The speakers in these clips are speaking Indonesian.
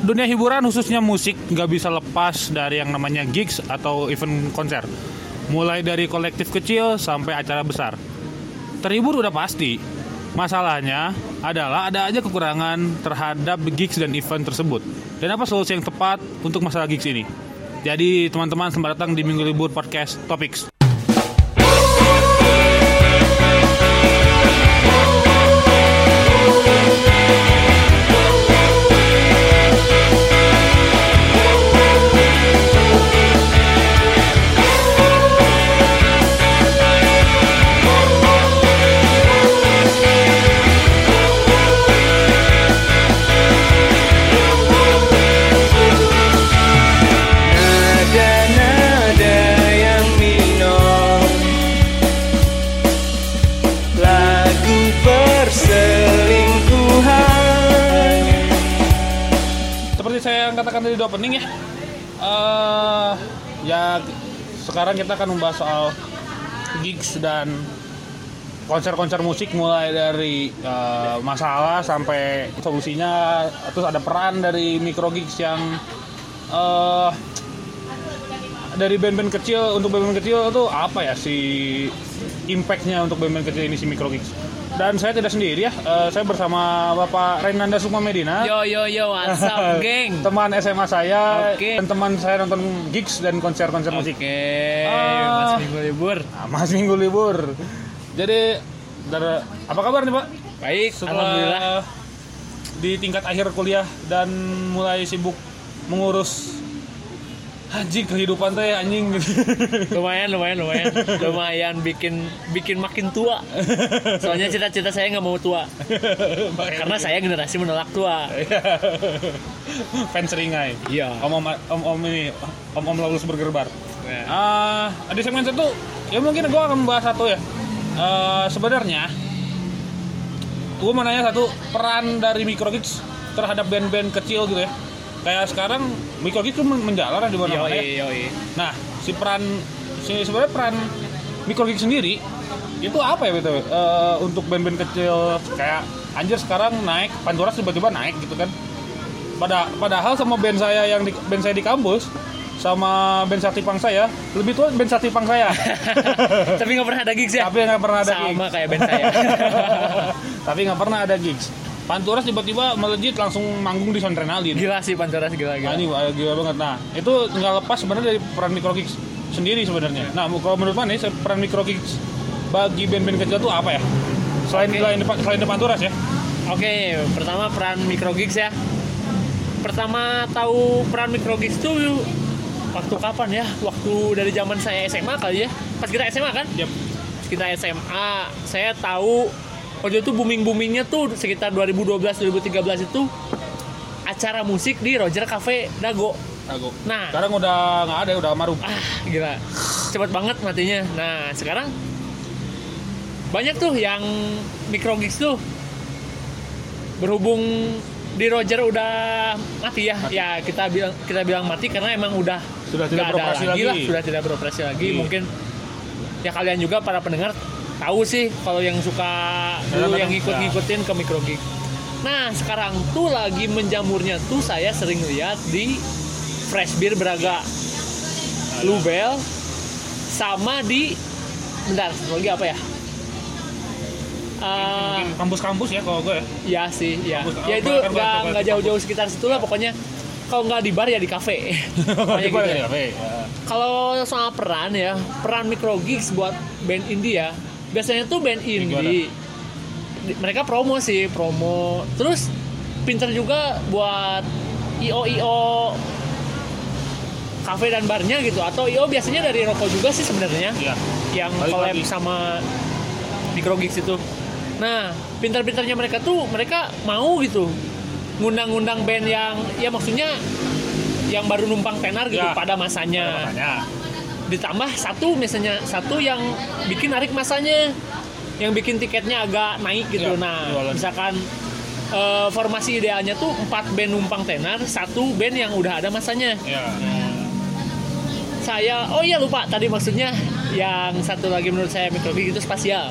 dunia hiburan khususnya musik nggak bisa lepas dari yang namanya gigs atau event konser. Mulai dari kolektif kecil sampai acara besar. Terhibur udah pasti. Masalahnya adalah ada aja kekurangan terhadap gigs dan event tersebut. Dan apa solusi yang tepat untuk masalah gigs ini? Jadi teman-teman selamat datang di Minggu Libur Podcast Topics. Di opening ya, eh ya sekarang kita akan membahas soal gigs dan konser-konser musik mulai dari eh, masalah sampai solusinya, terus ada peran dari micro gigs yang eh dari band-band kecil untuk band-band kecil itu apa ya si impactnya untuk band-band kecil ini si micro gigs. Dan saya tidak sendiri ya, eh, saya bersama Bapak Renanda Sukma Medina Yo yo yo what's up geng teman SMA saya Oke. dan teman saya nonton gigs dan konser-konser musik. Oke Ah. Mas Minggu Libur Nah, mas minggu libur. Jadi, dari, apa kabar nih Pak? Baik Setelah Alhamdulillah di tingkat akhir kuliah dan mulai sibuk mengurus anjing kehidupan teh anjing. Lumayan lumayan lumayan Lumayan bikin bikin makin tua Soalnya cita-cita saya nggak mau tua Karena saya generasi menolak tua fans ringai. Iya Om om om, om ini om om lalu bergerbar. Nah, Ah, di segmen satu ya mungkin gue akan membahas satu ya. Eh, sebenarnya gue mau nanya satu peran dari microgigs terhadap band-band kecil gitu ya. Kayak sekarang microgigs tuh men- menjalar di mana-mana ya. Yoi yoi Nah, si peran si sebenarnya peran microgigs sendiri itu apa ya betul untuk band-band kecil kayak anjir sekarang naik Panturas tiba-tiba naik gitu kan. Pada padahal sama band saya yang di, band saya di kampus sama band Satipang saya lebih tua band Satipang saya. Tapi nggak pernah ada gigs ya? Tapi nggak pernah ada Sama gigs. kayak band saya Tapi nggak pernah ada gigs. Panturas tiba-tiba melejit langsung manggung di Sondrenalin. Gila sih Pancoras gila Nah gila ini wah, gila banget. Nah itu nggak lepas sebenarnya dari peran microgigs sendiri sebenarnya. Nah kalau menurut mana peran microgigs bagi band-band kecil itu apa ya? Selain Oke. selain depan selain depan turas ya? Oke, pertama peran micro gigs ya. Pertama tahu peran micro gigs tuh waktu kapan ya? Waktu dari zaman saya SMA kali ya. Pas kita SMA kan? Pas kita SMA, saya tahu waktu itu booming boomingnya tuh sekitar 2012 2013 itu acara musik di Roger Cafe Dago. Aku. Nah, Sekarang udah nggak ada, udah marum. ah gila cepet banget matinya nah sekarang banyak tuh yang micro gigs tuh berhubung di Roger udah mati ya Mati. ya kita bilang kita bilang mati karena emang udah Sudah tidak ada beroperasi lagi. lah sudah tidak beroperasi lagi Iya. mungkin ya kalian juga para pendengar tahu sih kalau yang suka dulu yang ngikut-ngikutin ke micro gig nah sekarang tuh lagi menjamurnya tuh saya sering lihat di Fresh Beer Braga. Lubel sama di bentar lagi apa ya? Mungkin kampus-kampus ya kalau gue ya. ya sih ya Kampus- ya itu nggak jauh-jauh sekitar situ lah pokoknya kalau nggak di bar ya di kafe. Gitu. ya, ya. Kalau soal peran ya peran micro gigs buat band indie ya biasanya tuh band indie di- mereka promo sih promo. Terus pinter juga buat io io kafe dan barnya gitu. Atau io biasanya dari rokok juga sih sebenarnya. Iya. yang collab sama micro gigs itu. Nah pintar-pintarnya mereka tuh mereka mau gitu ngundang-ngundang band yang ya maksudnya yang baru numpang tenar gitu Ya. pada masanya. Makanya. Ditambah satu misalnya satu yang bikin narik masanya. Yang bikin tiketnya agak naik gitu. Ya, nah jualan. misalkan eh, formasi idealnya tuh empat band numpang tenar satu band yang udah ada masanya. Ya. saya oh iya lupa tadi maksudnya. Yang satu lagi menurut saya micro gig itu spasial.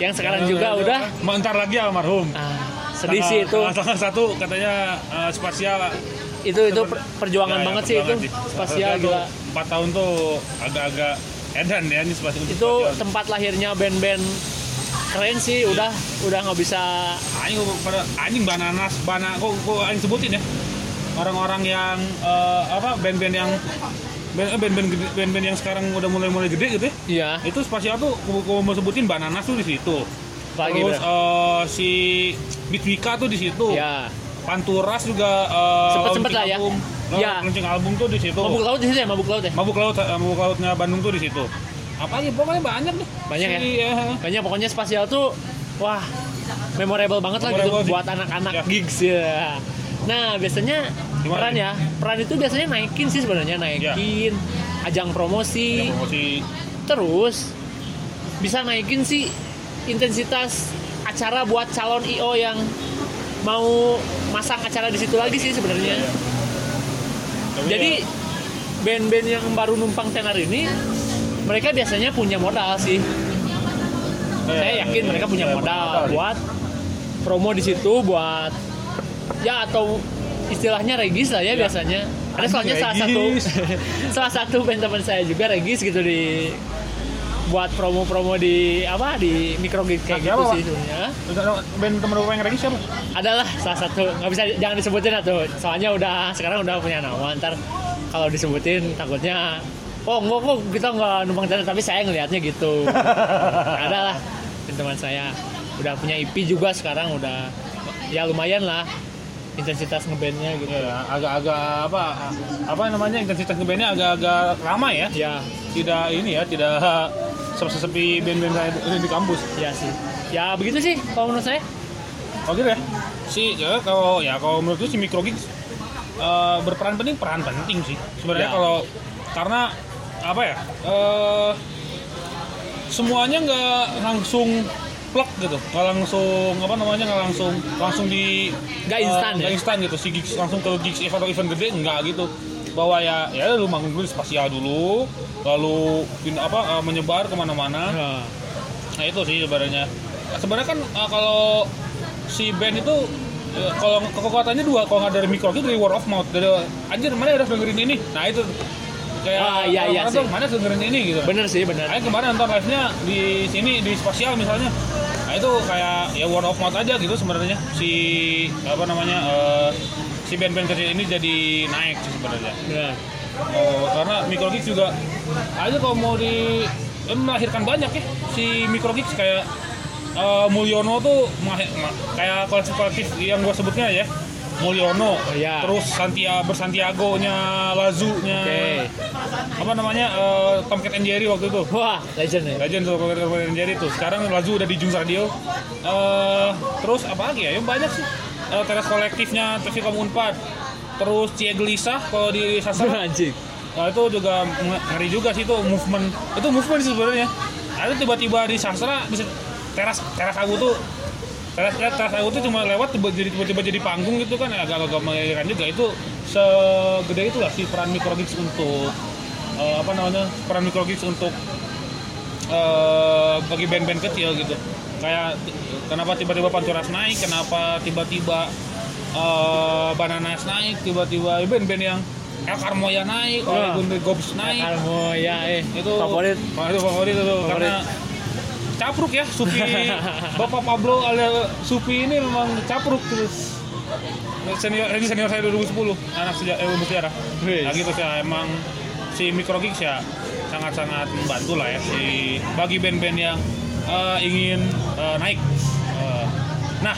Yang sekarang juga udah. Mau ntar lagi almarhum. ah, sedih sih itu. Tanggal, satu katanya eh, spasial itu itu per- perjuangan Ya, ya, banget sih itu. spasial gila. Empat tahun tuh agak-agak edan ya ini spasial itu spasial. tempat lahirnya band-band keren sih udah udah nggak bisa anjing pada anjing bananas bana kok kok anjing sebutin ya? Orang-orang yang eh, apa band-band yang band- band-band band-band yang sekarang udah mulai-mulai gede gitu ya? Iya. Itu spasial tuh gua- gua mau sebutin bananas tuh di situ. Terus eh, si Bitwika tuh di situ. Ya Panturas juga eh, Sempet-sempet lah ya. album, Ya. launching album tuh di situ. Mabuk laut di situ ya? Mabuk laut ya? Mabuk laut eh, mabuk lautnya Bandung tuh di situ. Apa aja pokoknya banyak nih Banyak ya? Eh, banyak. Pokoknya spasial tuh wah memorable banget lah gitu buat anak-anak Ya. gigs ya. Nah biasanya Gimana peran ya. Peran itu biasanya naikin sih sebenarnya. Naikin ajang promosi. Ya, promosi. Terus bisa naikin sih intensitas acara buat calon IO yang mau masang acara di situ lagi sih sebenarnya. Iya. Tapi Jadi ya, band-band yang baru numpang tenar ini mereka biasanya punya modal sih. Saya yakin mereka punya ya, modal buat promo di situ buat ya atau istilahnya regis lah ya, Ya. biasanya. Ada soalnya salah satu salah satu band teman saya juga regis gitu di buat promo-promo di apa di microgig kayak Siapa, gitu sih sebenarnya. band temen gue yang lagi siapa Adalah salah satu nggak bisa jangan disebutin atau soalnya udah sekarang udah punya nama ntar kalau disebutin takutnya oh enggak kok kita nggak numpang tenar tapi saya ngelihatnya gitu. Adalah teman saya udah punya IP juga sekarang udah ya lumayan lah intensitas ngebandnya gitu. ya agak-agak apa apa namanya intensitas ngebandnya agak-agak ramai ya Ya, tidak ini ya tidak sepi band-band saya di kampus ya sih. Ya begitu sih kalau menurut saya. oh gitu ya si ya kalau ya kalau menurut si microgigs eh, berperan penting peran penting sih sebenarnya Ya. kalau karena apa ya eh semuanya nggak langsung plug gitu nggak langsung apa namanya nggak langsung langsung di Nggak instan ya? nggak instan gitu si gigs langsung ke gigs event atau event gede nggak gitu bahwa ya ya lu manggung dulu spasial dulu lalu apa eh, menyebar ke mana-mana Nah, Nah itu sih sebenarnya. Sebenarnya kan uh, kalau si band itu uh, kalau kekuatannya dua, kalau nggak dari micro dari word of mouth, dari anjir mana harus dengerin ini. Nah itu kayak Ah, iya, iya sih. mana dengerin ini gitu. bener sih bener. Ayo kemarin nonton live-nya di sini di spasial misalnya. Nah itu kayak ya word of mouth aja gitu sebenarnya si apa namanya uh, si band-band kecil ini jadi naik sih sebenarnya. Bener. Oh, karena Microgeeks juga aja kalau mau di eh, melahirkan banyak ya si Microgeeks kayak eh, Mulyono tuh kayak kolektif-kolektif yang gue sebutnya ya Mulyono, Oh, iya. terus Santia bersantiago-nya, Lazu-nya, Oke. apa namanya eh, Tomcat and Jerry waktu itu. Wah, legend ya. Legend tuh Tomcat and Jerry tuh. Sekarang Lazu udah di Jung Radio. Eh, terus apa lagi ya? Yang banyak sih. Eh, teras kolektifnya Telkom Unpad. Terus Cie Gelisah kalau di Sastra Anjing. Nah itu juga nge- ngeri juga sih itu movement itu movement sih sebenarnya. Ada tiba-tiba di sastra bisa teras teras aku tuh teras teras, teras aku tuh cuma lewat jadi tiba-tiba jadi panggung gitu kan agak-agak mengerikan juga itu segede itulah si peran microgigs untuk eh, apa namanya peran microgigs untuk eh, bagi band-band kecil gitu kayak kenapa tiba-tiba Panturas naik kenapa tiba-tiba eh, Bananas naik tiba-tiba band-band yang El Carmoya naik Wah. oleh Gunde Gobs naik Kalmo ya eh itu favorit. oh, itu favorit itu Favorit. karena capruk ya Supi Bapak Pablo alias Supi ini memang capruk terus senior ini senior saya 2010 anak sejarah eh, Wih. nah gitu sih emang si Microgeeks ya sangat-sangat membantu lah ya si bagi band-band yang eh, ingin eh, naik Eh, nah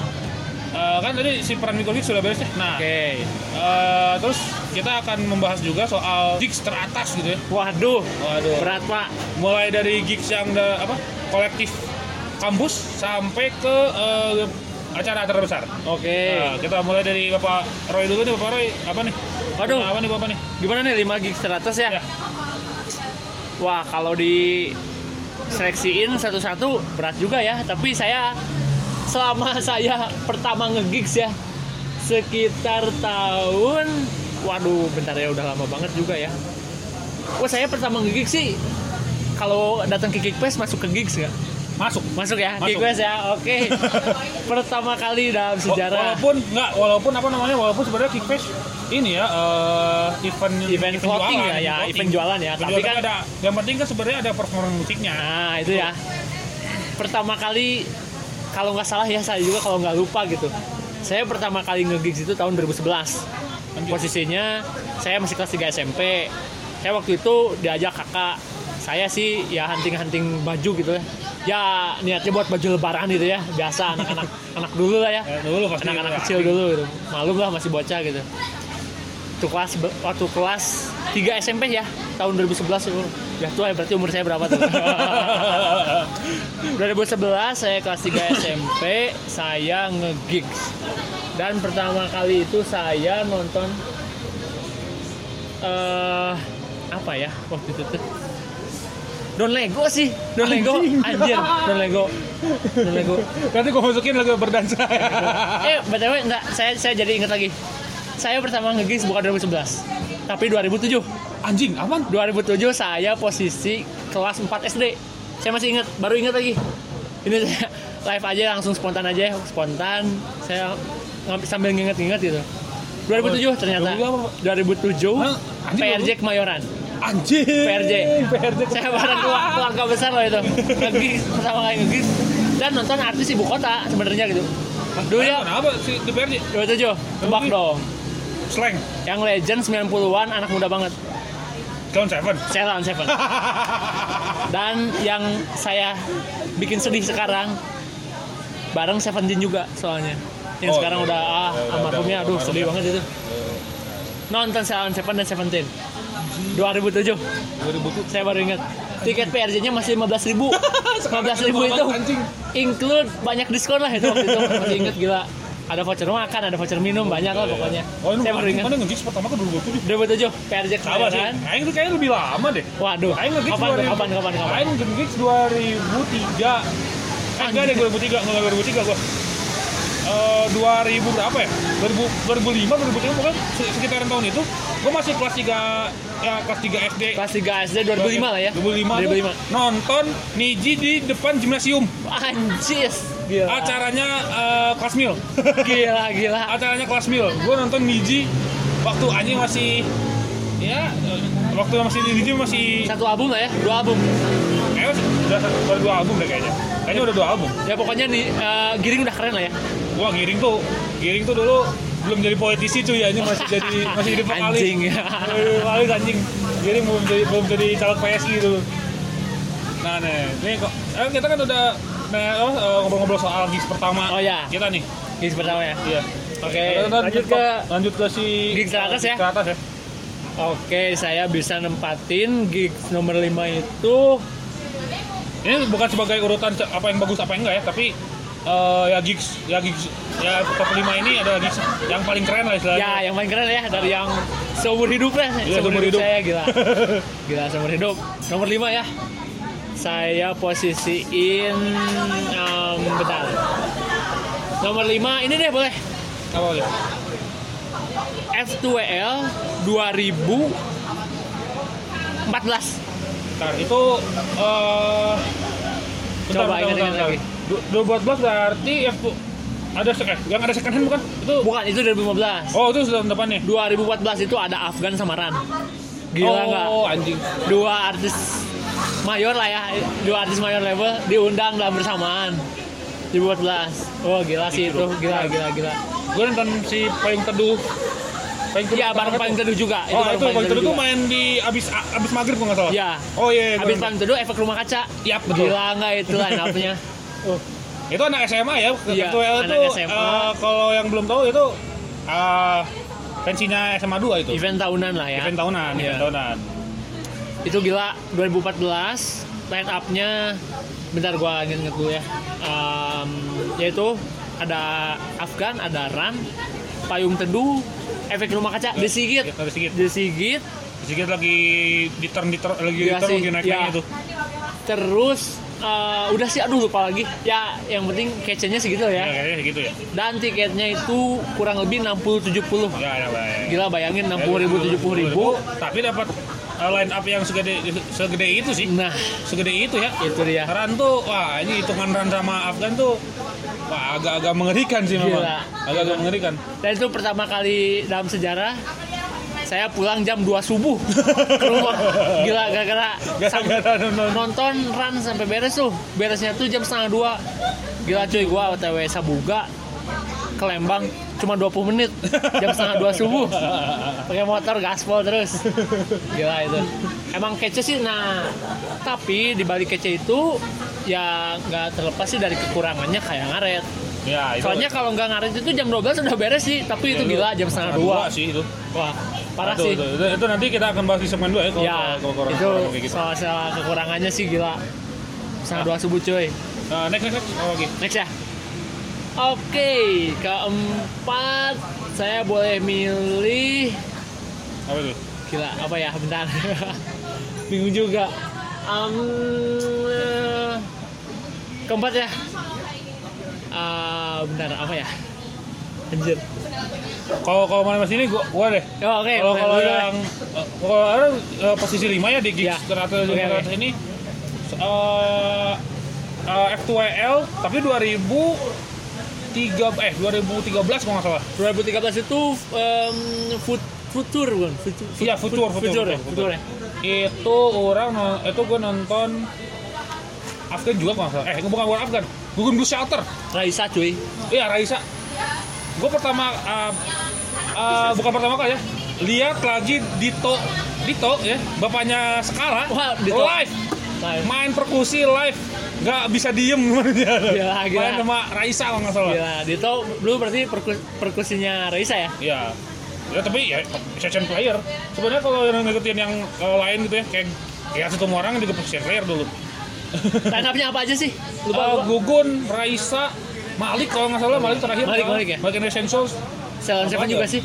eh, kan tadi si peran Microgeeks sudah beres ya nah Oke. eh, terus kita akan membahas juga soal gigs teratas gitu ya Waduh, Waduh. berat pak. mulai dari gigs yang da- apa kolektif kampus sampai ke eh, acara-acara besar. Oke. Nah, kita mulai dari Bapak Roy dulu nih, Bapak Roy. Apa nih? Waduh. Apa nih Bapak nih? Gimana nih 5 gig 100 ya? Ya. Wah, kalau di seleksiin satu-satu berat juga ya. Tapi saya selama saya pertama nge-gigs ya sekitar tahun waduh bentar ya udah lama banget juga ya. Wah, saya pertama nge-gigs sih kalau datang ke Geekfest masuk ke gigs ya. Masuk. Masuk ya, Masuk. Geek West ya. Oke. Pertama kali dalam sejarah Walaupun nggak, walaupun apa namanya, walaupun sebenarnya Kickfish ini ya eh, event event floating jualan, ya, ya, event jualan ya. Event Tapi kan ada, yang penting kan sebenarnya ada performa musiknya. Nah itu ya Pertama kali Kalau nggak salah ya saya juga kalau nggak lupa gitu Saya pertama kali nge-gigs itu tahun 2011 Posisinya Saya masih kelas 3 SMP Saya waktu itu diajak kakak Saya sih ya hunting-hunting baju gitu ya Ya niatnya buat baju lebaran gitu ya. Biasa anak-anak anak dulu lah ya. Eh, dulu pasti Anak-anak kecil dulu gitu. Malum lah masih bocah gitu. Waktu kelas waktu kelas 3 SMP ya tahun 2011 itu. Ya tua ya berarti umur saya berapa tuh? 2011 saya kelas 3 SMP saya nge-gigs dan pertama kali itu saya nonton eh apa ya waktu itu tuh Don Lego sih Don Lego anjir Don Lego Don Lego Nanti gue masukin lagu berdansa. eh btw enggak saya saya jadi ingat lagi saya pertama nge-gigs bukan 2011 tapi 2007 Anjing, apaan? 2007 saya posisi kelas 4 SD. Saya masih ingat, baru ingat lagi. Ini saya live aja langsung spontan aja, spontan. Saya ngambil sambil nginget-nginget gitu. 2007 ternyata. 2007 Hah? Anjing, PRJ Kemayoran. Anjing. PRJ. PRJ. Saya bareng keluarga, besar loh itu. Lagi pertama kali ngegis dan nonton artis ibu kota sebenarnya gitu. Dulu ya Kenapa sih di PRJ? 27 tebak dong. Slang. Yang legend 90-an anak muda banget. Clown Seven. Saya lawan Seven. Dan yang saya bikin sedih sekarang bareng Seventeen juga soalnya. Yang Oh, sekarang iya. udah ah Ya, udah, almarhumnya aduh sedih banget itu. Nonton lawan Seven dan Seventeen. 2007 2000 saya baru ingat tiket PRJ-nya masih 15 ribu 15 ribu itu Anjing. include banyak diskon lah itu waktu itu masih inget gila ada voucher makan ada voucher minum banyak lah pokoknya Oh, saya baru ingat Mana nge-gigs pertama ke 2007? 2007 PRJ Sama sih. Aing tuh kayaknya lebih lama deh. waduh Aing nge-gigs kapan 2000. kapan kapan kapan Aing nge-gigs 2003. Eh, enggak deh 2003, enggak 2003 gua. Eh 2000 berapa ya? 2000 2005 2003 bukan se- sekitaran tahun itu. Gua masih kelas 3 ya kelas 3 SD. Kelas 3 SD 2005 lah ya 2005, 2005 tuh nonton Niji di depan gimnasium. Anjis Gila Acaranya eh, kelas mil. Gila gila Acaranya kelas mil. Gue nonton Niji waktu anjing masih ya eh, waktu masih di Niji masih Satu album lah ya Dua album kayaknya udah udah dua album deh kayaknya. Kayaknya udah dua album. Ya pokoknya nih eh, Giring udah keren lah ya Gua giring tuh, giring tuh dulu belum jadi politisi cuy ya, ini masih jadi masih jadi vokalis. Anjing ya Vokalis anjing. Giring belum jadi belum jadi caleg PSI dulu. Nah, nih, nih kok eh, kita kan udah nah, eh, ngobrol-ngobrol soal gigs pertama Oh, ya. kita nih. Gigs pertama ya Iya. Oke Kita lanjut ke lanjut ke si gigs teratas ya? Ke atas ya. Oke saya bisa nempatin gigs nomor 5 itu Ini bukan sebagai urutan apa yang bagus apa yang enggak ya, tapi eh, ya gigs ya gigs ya top 5 ini ada gigs yang paling keren lah istilahnya. Ya yang paling keren ya Dari yang seumur hidup lah Iya, Seumur seumur hidup hidup. saya gila Gila seumur hidup Nomor 5 ya Saya posisiin em, Bentar Nomor 5 ini deh boleh Apa lagi? F2L 2014 Bentar, itu eh bentar, Coba ingat-ingat lagi. bentar. Du- 2014 berarti F ada eh, yang ada second hand bukan? Itu Bukan itu 2015 Oh, itu sudah depannya. 2014 itu ada Afgan sama Ran Gila nggak? oh, anjing. Dua artis mayor lah ya Dua artis mayor level diundang dalam bersamaan 2014 Oh gila sih itu Gila gila gila Gue nonton si paling teduh. Paling teduh. Iya bareng paling teduh juga Oh, itu paling teduh tuh juga. main di abis abis maghrib kok nggak salah. Iya Oh iya, iya Habis gua- paling teduh efek rumah kaca Yap, betul. Gila nggak itu line up-nya Oh, itu anak SMA ya. Iya, Ketua anak itu SMA. eh, kalau yang belum tahu itu eh pensinya SMA 2 itu. Event tahunan lah ya Event tahunan, Iya. event tahunan. Itu gila 2014 line up-nya Bentar gua inget-inget dulu ya Em, Yaitu ada Afgan, ada Ran Payung Teduh Efek rumah kaca, Desigit Kita sedikit. Desigit Sedikit lagi di turn di turn lagi di Iya turn sih, lagi naik iya. naiknya tuh. Terus eh, udah sih aduh lupa lagi. Ya yang penting kece-nya segitu Ya, ya. segitu ya. Dan tiketnya itu kurang lebih 60 70. Ya, ya, ya. Gila bayangin 60 ribu 70 ribu. Tapi dapat uh, line up yang segede segede itu sih. nah Segede itu ya. itu dia tuh, wah ini hitungan run sama Afgan tuh Wah agak-agak mengerikan sih memang. Agak-agak mengerikan dan itu pertama kali dalam sejarah saya pulang jam 2 subuh ke rumah. Gila gara-gara nonton. run sampai beres tuh. Beresnya tuh jam setengah dua. Gila cuy gua otw sabuga ke Lembang cuma 20 menit. Jam setengah dua subuh. Pakai motor gaspol terus. Gila itu. Emang kece sih nah tapi di balik kece itu ya nggak terlepas sih dari kekurangannya kayak ngaret Ya itu soalnya kalau nggak ngaret itu jam 12 udah beres sih tapi itu Ya, gila itu jam setengah dua. sih itu. Wah parah Itu, sih. itu, itu, itu nanti kita akan bahas di segmen 2 ya kalau ya kalau kalau itu kayak gitu. soal soal kekurangannya sih gila. Setengah dua subuh cuy. Nah, next next next. Oh, oke. next ya. Oke keempat. Saya boleh milih. Apa itu? gila apa ya? Bentar. Bingung juga. Eh, keempat ya Ah, bentar apa ya anjir Kalau kalau mana mas ini gua gua deh. oh, oke Kalau boleh, kalau yang kalau ada eh, posisi 5 ya di Ya. Geeks terakhir Oke, oke. ini eh eh, F2L tapi 2003 eh 2013 kalau nggak salah. 2013 itu em, fut, futur bukan futur Iya, Futur, Futur, futur, ya? Futur, futur ya Itu orang itu gua nonton Afgan juga kalau nggak salah. Eh bukan bukan Afgan. Gugun Blue Shelter. Raisa cuy Iya Raisa. Gue pertama uh, uh, bukan pertama kali ya. Lihat lagi Dito Dito ya, bapaknya Skala Wah, Dito. live Live. main perkusi live nggak bisa diem dia. Gila, gila. main sama Raisa kalau nggak salah. Gila, Dito dulu berarti perku- perkusinya Raisa ya? Iya. Ya tapi ya session player. Sebenarnya kalau yang ngikutin yang uh, lain gitu ya kayak ya satu orang juga session player dulu. Line up-nya apa aja sih? Lupa Uh. Gugun, Raisa, Malik kalau nggak salah Malik terakhir. Malik, Malik ya? Malik Essentials. Salon Seven juga sih.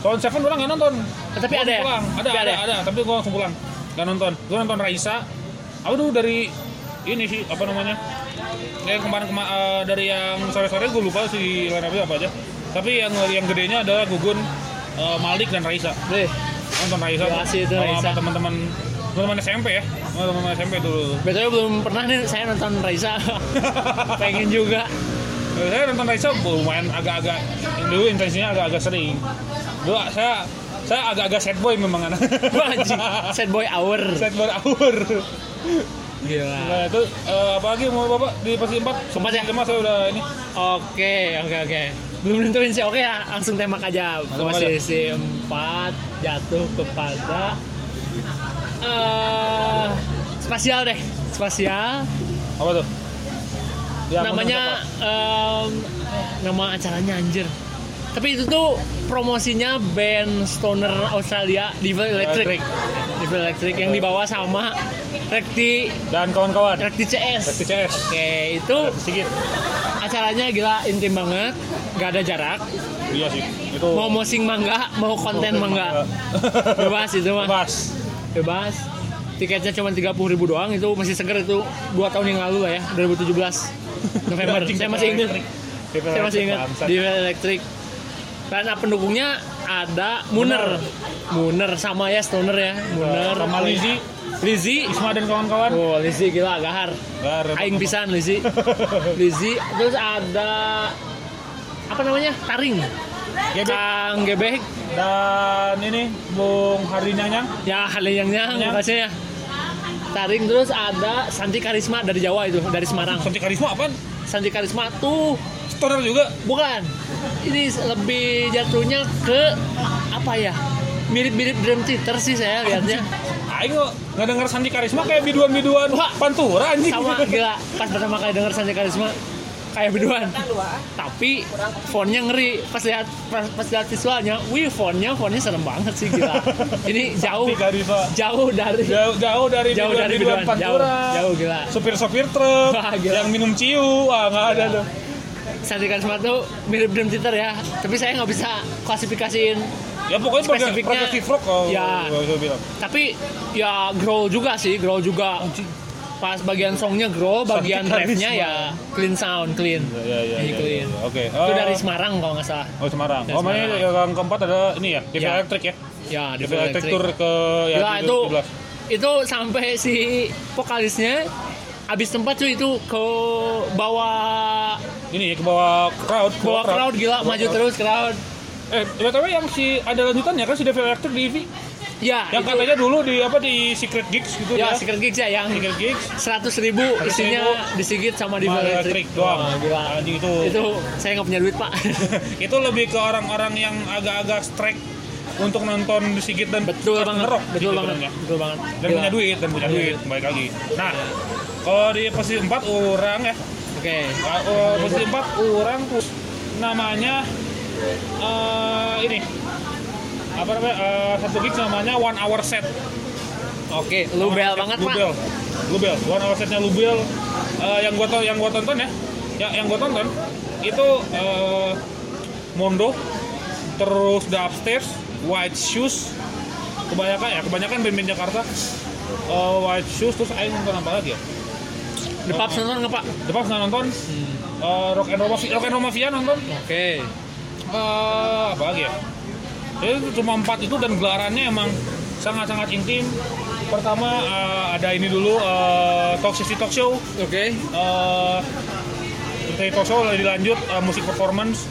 Tahun Seven orang nggak nonton. Tapi Gua ada ya? pulang. Ada, Tapi ada, ada ada? Tapi gua langsung pulang. Nggak nonton. Gua nonton Raisa. Dulu dari ini sih apa namanya? Kayak kemarin kema eh, dari yang sore-sore gue lupa sih line up-nya apa aja. Tapi yang yang gedenya adalah Gugun, eh, Malik dan Raisa. Deh, Nonton Raisa sih itu sama Raisa. teman-teman teman-teman SMP ya. Sama teman-teman SMP dulu. betulnya belum pernah nih saya nonton Raisa. Pengen juga. Eh, Saya nonton Raisa lumayan agak-agak dulu intensinya agak-agak sering. Dulu saya saya agak-agak sad boy memang anak. Sad boy hour. sad boy hour. Gila. Nah itu eh, apa lagi mau bapak di posisi 4 Keempat ya? Lima saya udah ini Oke, oke, oke. Belum nentuin sih. Oke ya, langsung tembak aja. Posisi 4 jatuh kepada eh spasial deh. Spasial. apa tuh? Ya, namanya em, nama acaranya anjir. Tapi itu tuh promosinya band stoner Australia Devil Electric. Electric. Devil Electric yang dibawa sama Rekti dan kawan-kawan. Rekti CS Rekti CS oke itu sedikit acaranya gila intim banget. Gak ada jarak. Iya sih itu mau mosing mangga mau konten mangga. Bebas itu mah. Bebas bebas. Tiketnya cuma 30.000 ribu doang itu masih seger itu dua tahun yang lalu lah ya 2017 November. Saya masih ingat. saya masih ingat. di Electric. Karena pendukungnya ada Muner. Muner. Sama ya Stoner ya. Muner sama Lizzy Lizzy Isma dan kawan-kawan. Oh Lizzy gila gahar. Gar, aing pisan Lizzy Lizzy terus ada apa namanya? Taring Gebek. Kang Gebek. Dan ini Bung Hardi Nyanyang ya nyang Nyang. makasih ya. Taring terus ada Santi Karisma dari Jawa itu dari Semarang. Santi Karisma apaan? Santi Karisma tuh Stoner juga? Bukan. Ini lebih jatuhnya ke apa ya mirip-mirip Dream Theater sih saya lihatnya Aing nggak denger Santi Karisma kayak biduan-biduan. Wah. Pantura anjing. Sama gila pas pertama kali denger Santi Karisma kayak biduan tapi fontnya ngeri. Pas lihat pas, pas lihat visualnya wih fontnya fontnya serem banget sih gila. Ini jauh jauh dari jauh, jauh dari jauh dari biduan jauh Pantura. jauh gila. Sopir-sopir truk. Wah, gila. yang minum ciu. Wah nggak ada tuh. Santi Karisma tuh mirip Dream Theater ya. Tapi saya nggak bisa klasifikasiin ya pokoknya Spesifiknya- progressive rock kalau Ya. bilang. Tapi ya growl juga sih growl juga pas bagian songnya grow bagian Karisma. ya clean sound clean. Ini iya, clean. iya. Oke. itu dari Semarang kalau nggak salah Oh Semarang. Dari Oh, makanya yang keempat ada ini ya, DV Ya. Electric ya. ya di DV Electric Tour ke ya, Gila, itu 2017. itu sampai si vokalisnya abis tempat cuy itu ke bawah Ini ya ke bawah crowd, ke bawah crowd gila bawah maju crowd. terus crowd Eh, btw yang si ada lanjutannya kan si DV Electric di EV. Ya Yang itu, katanya dulu di apa di Secret Gigs gitu ya ya. Secret Gigs ya yang Secret Gigs. seratus ribu isinya disigit sama di electric. doang. Wah, gila. Anjing itu. itu saya nggak punya duit pak. Itu lebih ke orang-orang yang agak-agak strike untuk nonton di Sigit dan betul Hard banget. Rock betul gitu banget. kan ya. betul banget. Dan Gila. punya duit dan punya duit. baik lagi. Nah kalau di posisi 4 orang ya. Oke. Uh, posisi 4 orang tuh namanya eh ini apa namanya eh, satu gigs namanya one hour set. Oke lu bel banget pak. Lubel. Lubel. One hour setnya Lubel. Eh, yang gua yang gua tonton ya. Yang yang gua tonton itu eh, Mondo terus The Upstairs White Shoes kebanyakan ya kebanyakan band-band Jakarta. Eh, White Shoes terus Aing nonton apa lagi ya? The Pubs nonton nggak pak? The nggak nonton. Eh, Rock and Roll Mafia Rock and Roll Mafia nonton. Oke. Eh, apa lagi ya Jadi itu cuma empat itu dan gelarannya emang sangat-sangat intim. Pertama eh, ada ini dulu eh, Toxicity Talk Show. Oke. Eh dari talk show dilanjut eh, musik performance.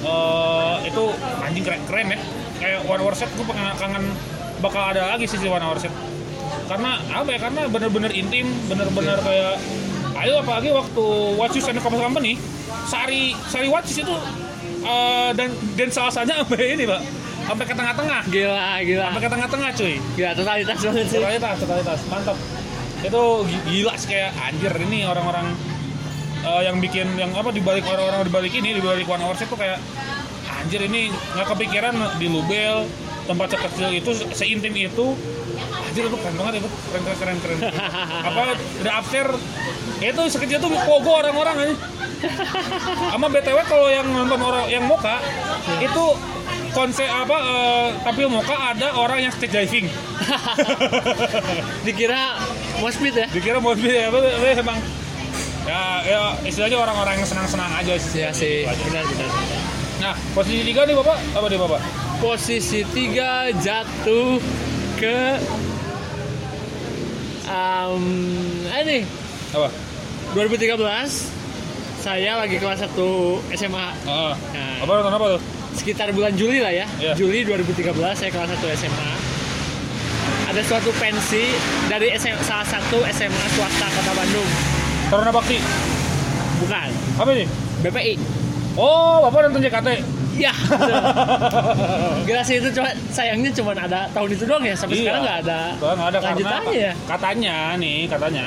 Eh itu anjing keren keren ya. Kayak one hour set gue kangen, kangen bakal ada lagi sih si one hour set. Karena apa ya karena bener-bener intim bener-bener kayak ayo apalagi waktu Watch You Stand Up Company Sari Sari Watch itu eh, dan dan salsanya sampai ini pak sampai ke tengah-tengah. Gila gila. Sampai ke tengah-tengah cuy. Gila totalitas banget sih totalitas totalitas. Mantap. Itu gi- gila sih kayak anjir ini orang-orang eh, yang bikin yang apa dibalik orang-orang dibalik ini dibalik one hour tuh kayak anjir ini nggak kepikiran di Lubel tempat kecil itu se- seintim itu. Anjir itu keren banget itu. Keren keren keren keren. Apa the after itu sekecil itu pogo orang-orang aja sama btw kalau yang nonton orang yang moka itu konsep apa eh, tampil moka ada orang yang stage diving. Dikira moshpit ya? Dikira mau ya apa apa, emang. Ya ya istilahnya orang-orang yang senang-senang aja sih. Ya sih benar benar nah posisi tiga nih bapak. Apa nih bapak? Posisi tiga jatuh ke um, ini apa? 2013 saya lagi kelas 1 SMA Heeh. Nah. apa nonton apa tuh sekitar bulan Juli lah ya. Iya. Juli 2013 saya kelas 1 SMA ada suatu pensi dari SM salah satu SMA swasta kota Bandung. Taruna Bakti? Bukan. Apa ini? BPI oh bapak nonton JKT ya betul. gila sih itu cuma sayangnya cuma ada tahun itu doang ya sampai Iya. sekarang nggak ada nggak ada lanjutannya ya. katanya nih katanya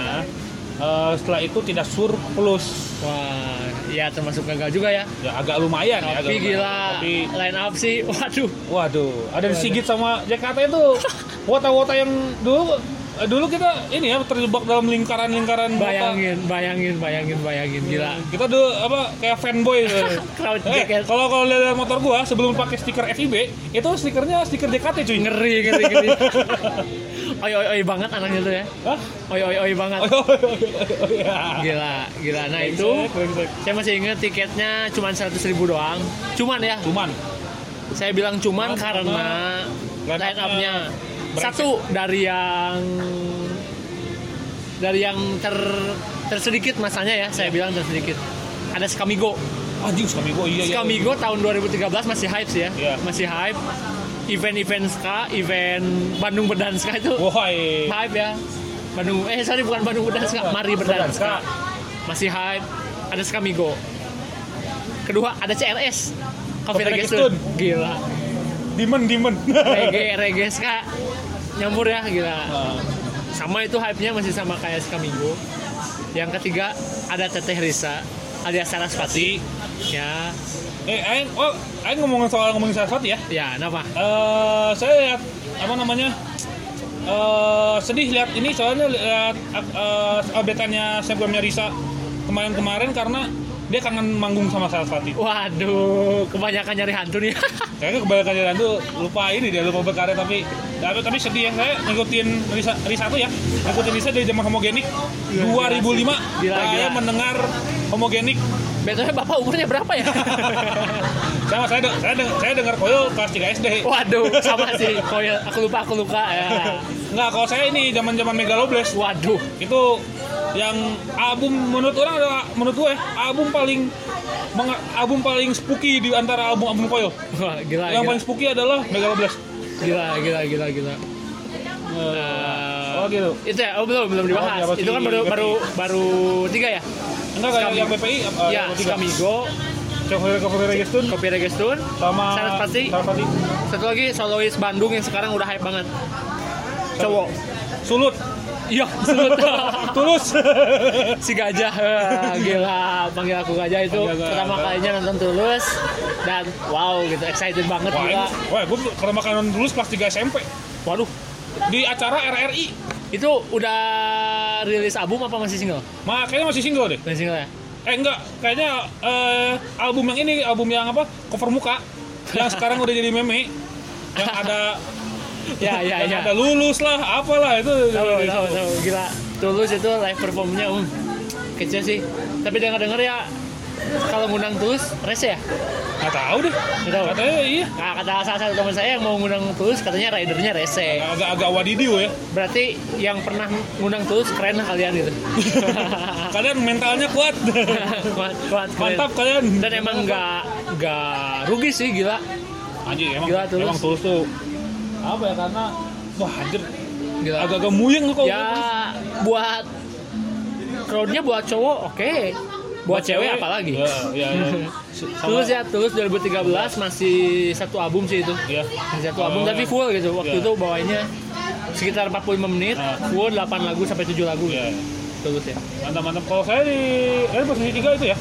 eh, setelah itu tidak surplus. Wah ya termasuk gagal juga ya. Ya agak lumayan ya agak tapi lumayan. gila tapi line up sih. Waduh. Waduh ada di Sigit sama JKT itu. Wota-wota yang dulu eh, dulu kita ini ya terjebak dalam lingkaran-lingkaran bayangin bayangin bayangin bayangin gila. Kita dulu apa kayak fanboy gitu. Eh, kalau kalau lihat motor gua sebelum pakai stiker FIB, itu stikernya stiker JKT cuy. ngeri ngeri ngeri oi oi oi banget anaknya tuh ya. Hah? oi oi oi banget. Oh, oh, oh, iya. gila gila. Nah itu saya masih ingat tiketnya cuma 100 ribu doang. Cuman ya? Cuman. Saya bilang cuman Cuman karena line up-nya. satu dari yang dari yang ter tersedikit masanya ya saya bilang tersedikit. Ada Skamigo anjing Skamigo iya iya. Skamigo tahun 2013 masih hype sih ya. Iya. masih hype event-event ska event Bandung Berdanska itu. Wahai. hype ya. Bandung eh sorry bukan Bandung Berdanska Mari Berdanska masih hype. Ada Skamigo kedua ada CRS Coffee Reggae gila. Demon demon. reggae reggae ska. Nyampur ya gila. Nah, sama itu hype-nya masih sama kayak Skamigo yang ketiga ada Teteh Risa alias Sarasvati. Ya eh, aing oh, aing ngomongin soal ngomongin Sarasvati ya. ya kenapa Eh, saya lihat apa namanya? eh sedih lihat ini soalnya lihat uh, update-annya Snapgramnya Risa kemarin-kemarin karena dia kangen manggung sama Sarasvati Waduh, kebanyakan nyari hantu nih. kayaknya kebanyakan jalan tuh lupa ini dia lupa berkarya tapi tapi, tapi sedih ya saya ngikutin Risa, Risa tuh ya ngikutin Risa dari zaman homogenik 2005 Gila, saya gila. mendengar homogenik Betulnya bapak umurnya berapa ya? sama saya de- saya, de- saya dengar koyo kelas 3 SD Waduh, sama sih. Koil, aku lupa, aku lupa. Ya. Enggak, kalau saya ini zaman zaman Megaloblast Waduh, itu yang album menurut orang adalah menurut gue album paling album paling spooky di antara album-album koyo. Wah, gila, yang gila. paling spooky adalah Megaloblast. Gila, gila, gila, gila. Oh gitu. Itu ya, oh belum belum dibahas. Oh, ya, itu kan baru baru baru tiga ya. Enggak kayak yang BPI uh, ya. Skamigo, Cover Cover Registun Kopi Regestun, sama Sarasvati. Sarasvati. satu lagi solois Bandung yang sekarang udah hype banget. Cowok. Sulut. Iya, sebut. Tulus. si gajah gila panggil aku gajah itu aku pertama gajah. kalinya nonton tulus dan wow gitu excited banget Wah, gila ini, wah, gue kalau makanan Tulus kelas 3 SMP waduh di acara RRI. Itu udah rilis album apa masih single? Makanya masih single deh. masih single ya? Eh enggak, kayaknya eh, album yang ini album yang apa? Cover muka. Yang sekarang udah jadi meme. Yang ada ya ya yang ya. ada lulus lah, apalah itu. tahu tahu tahu. Gila. Tulus itu live performnya um. Kecil sih. Tapi dengar dengar ya kalau ngundang tulus rese ya Nggak tahu deh. Nggak tahu. Katanya iya. nah, kata salah satu teman saya yang mau ngundang tulus katanya ridernya rese Agak-agak wadidiu ya. berarti yang pernah ngundang tulus keren lah kalian gitu Kalian mentalnya kuat. kuat, kuat. Mantap kalian. dan emang nggak nggak rugi sih gila anjir emang Gila, Tulus. emang tulus tuh apa ya karena wah anjir gila agak-agak muyeng kok. ya buat crowdnya buat cowok oke buat cewek apalagi Ya, ya, ya. Sama- Tulus ya, Tulus 2013 masih satu album sih itu. Iya. Masih satu album Oh, tapi iya. full gitu. Waktu Iya. itu bawanya sekitar 45 menit, Ah. full 8 lagu sampai 7 lagu. Iya. Tulus ya. Mantap mantap. Kalau saya di eh posisi tiga itu ya.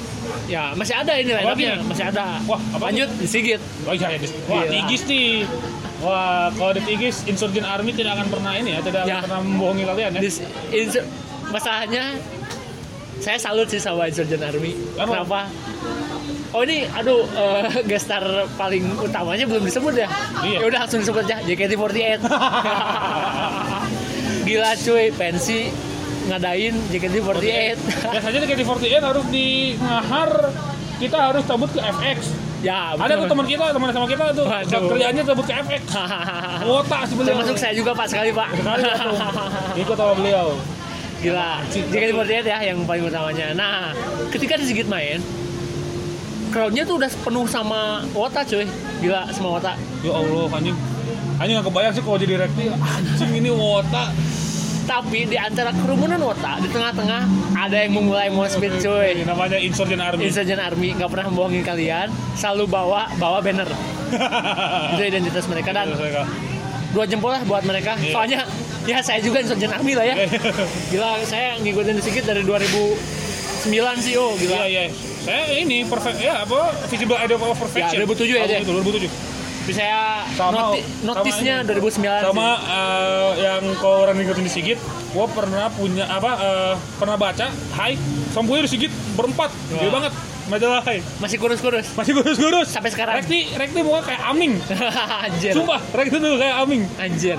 Ya, masih ada ini up-nya, nih? masih ada. Wah, apa Lanjut di Sigit. Oh iya, iya. Wah, Gila. Tigis nih. Wah, kalau di Tigis Insurgent Army tidak akan pernah ini ya, tidak Ya. akan pernah membohongi kalian ya. Di, insu- masalahnya saya salut sih sama Insurgent Army. Kenapa? Kenapa? Oh ini, aduh, eh, gestar paling utamanya belum disebut ya? Iya. Ya udah langsung disebut aja, JKT48. Gila cuy, pensi ngadain JKT48. Biasanya di KT48 harus di ngahar kita harus cabut ke FX. ya, Ada tuh betul. teman kita, teman sama kita tuh Waduh. kerjaannya cabut ke FX. Kuota sebenarnya. Termasuk saya juga Pak sekali Pak. Sekali. Ikut sama beliau. Gila, JKT48 ya yang paling utamanya. Nah, ketika di Sigit main, crowdnya tuh udah penuh sama Wota cuy. Gila, sama Wota. Ya Allah, anjing. Anjing nggak kebayang sih kalau jadi rekti. Anjing ini wota. Tapi di antara kerumunan Wota, di tengah-tengah ada yang memulai moshpit cuy. Namanya Insurgent Army. Insurgent Army nggak pernah membohongin kalian, selalu bawa bawa banner. Itu identitas mereka dan dua jempol lah buat mereka. Iya. Soalnya ya saya juga Insurgent Army lah ya. Gila, saya ngikutin di Sigit dari 2009 sih oh Iya gila. iya. Saya ini perfect ya apa Visible Idol of Perfection. Ya, 2007 ya, Tahun dia? itu, 2007. Tapi saya Sama- noti- sama notisnya ini. 2009 Sama sih. eh, yang kalau orang ngikutin di Sigit, gua pernah punya apa eh, pernah baca Hai sampunya di Sigit berempat. Gede banget. Majalah Hai. Masih kurus-kurus. Masih gurus-gurus. Sampai sekarang. Rekti, Rekti muka kayak Aming. Anjir. Sumpah, Rekti tuh kayak Aming. Anjir.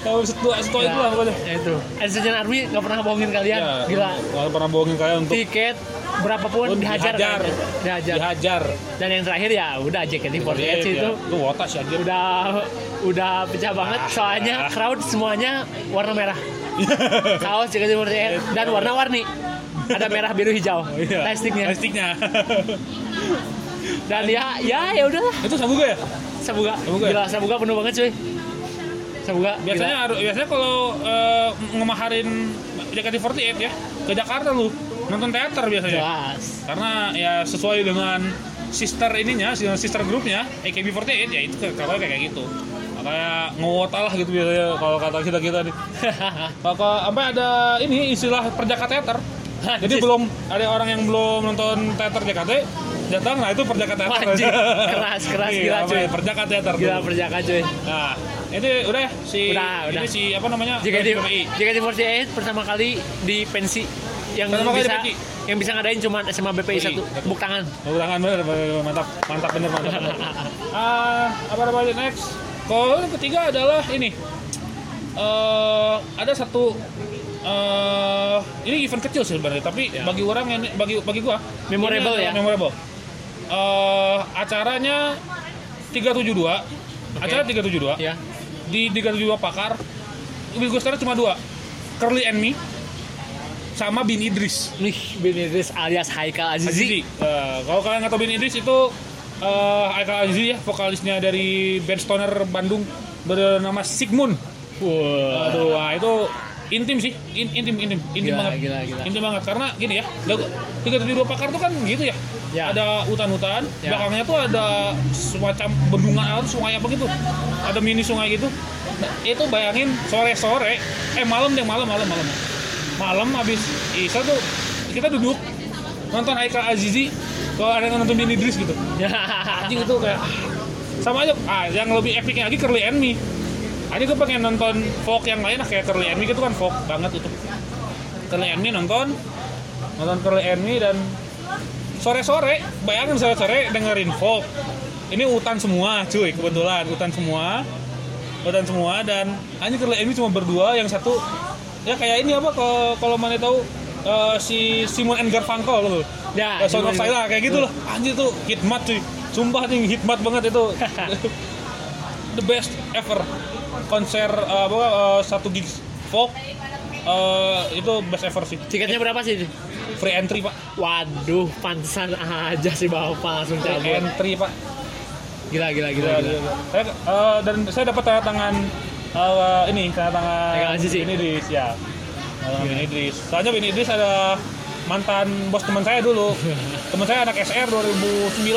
Kalau setua setua itu lah pokoknya. Ya itu. Insurgent Army nggak pernah bohongin kalian. Ya, Gila. Nggak pernah bohongin kalian untuk Tiket berapapun untuk dihajar. dihajar. kayaknya. Dihajar. dihajar. Dan yang terakhir ya udah JKT48 sih itu. ya. Lu wota sih anjir. Udah udah pecah banget Ah. soalnya crowd semuanya warna merah. Kaos JKT48 dan warna-warni. Ada merah biru hijau. Iya. Plastiknya. Plastiknya. Dan ya ya ya udahlah. itu sabuga ya? Sabuga. Sabuga ya? Gila, Sabuga penuh banget cuy. Sabuga. Biasanya harus biasanya kalau eh, ngemaharin JKT48 ya ke Jakarta lu nonton teater biasanya. jelas. Karena ya sesuai dengan sister ininya, sister grupnya AKB48 ya itu kalau kayak gitu. Kayak ngewota lah gitu biasanya kalau kata kita kita nih. Maka sampai ada ini istilah perjaka teater. Jadi belum ada orang yang belum nonton teater JKT datang nah itu perjaka teater. Anjir, keras, keras, Iya, gila, cuy. ya, Perjaka teater. Gila tuh. perjaka cuy. Nah, itu udah si Udah, udah. ini si apa namanya? JKT PPI. JKT48 pertama kali di pensi yang Pertama kali bisa di Peki. yang bisa ngadain cuma SMA BPI satu tepuk tangan Tepuk tangan bener, bener, mantap, mantap bener, mantap bener. Ah, apa namanya next? Kalau ketiga adalah ini. eh ada satu eh ini event kecil sih sebenarnya, tapi Ya. bagi orang yang bagi bagi gua Memorable ya? Memorable. Eh acaranya 372. Acara 372 ya di 372 Pakar. Mobil gue sekarang cuma dua. Curly and Me sama Bin Idris. nih Ben Idris alias Haikal Azizi Azizi. Eh, kalau kalian nggak tahu Bin Idris itu eh Haikal Azizi ya, vokalisnya dari band stoner Bandung bernama Sigmund. wah Aduh, wah itu intim sih, In- intim, intim, intim Gila, banget. gila, gila. Intim banget karena gini ya, lagu 372 Pakar tuh kan gitu ya. Ya. Ada hutan-hutan, Ya. belakangnya tuh ada semacam bendungan atau sungai apa gitu. Ada mini sungai gitu. Nah, itu bayangin sore-sore, eh malam deh, malam, malam, malam. Malam habis Isa tuh kita duduk nonton Haikal Azizi kalau ada yang nonton Bin Idris gitu. Anjing itu kayak sama aja. Ah, yang lebih epicnya lagi Curly and Me. Ini gue pengen nonton folk yang lain kayak Curly Me gitu kan folk banget itu. Curly Me nonton, nonton Curly Me dan sore-sore, bayangin sore-sore dengerin folk. Ini hutan semua, cuy, kebetulan hutan semua, hutan semua dan hanya Curly Me cuma berdua, yang satu ya kayak ini apa kalau kalau mana tahu eh, si Simon and Garfunkel loh. Ya, Sound of Silence kayak gitu loh. Anjir tuh hitmat cuy. Sumpah nih hitmat banget itu. The best ever konser eh, apa eh, satu gigs folk eh, itu best ever sih. tiketnya berapa sih Free entry pak. waduh pantesan aja sih bapak langsung Free cabut entry pak. gila gila gila, Gila, gila. gila, gila. Saya eh, dan saya dapat tanda tangan eh, ini tanda tangan. Bin Idris ya. Gila. Bin Idris. Soalnya Bin Idris ada mantan bos teman saya dulu. teman saya anak SR 2009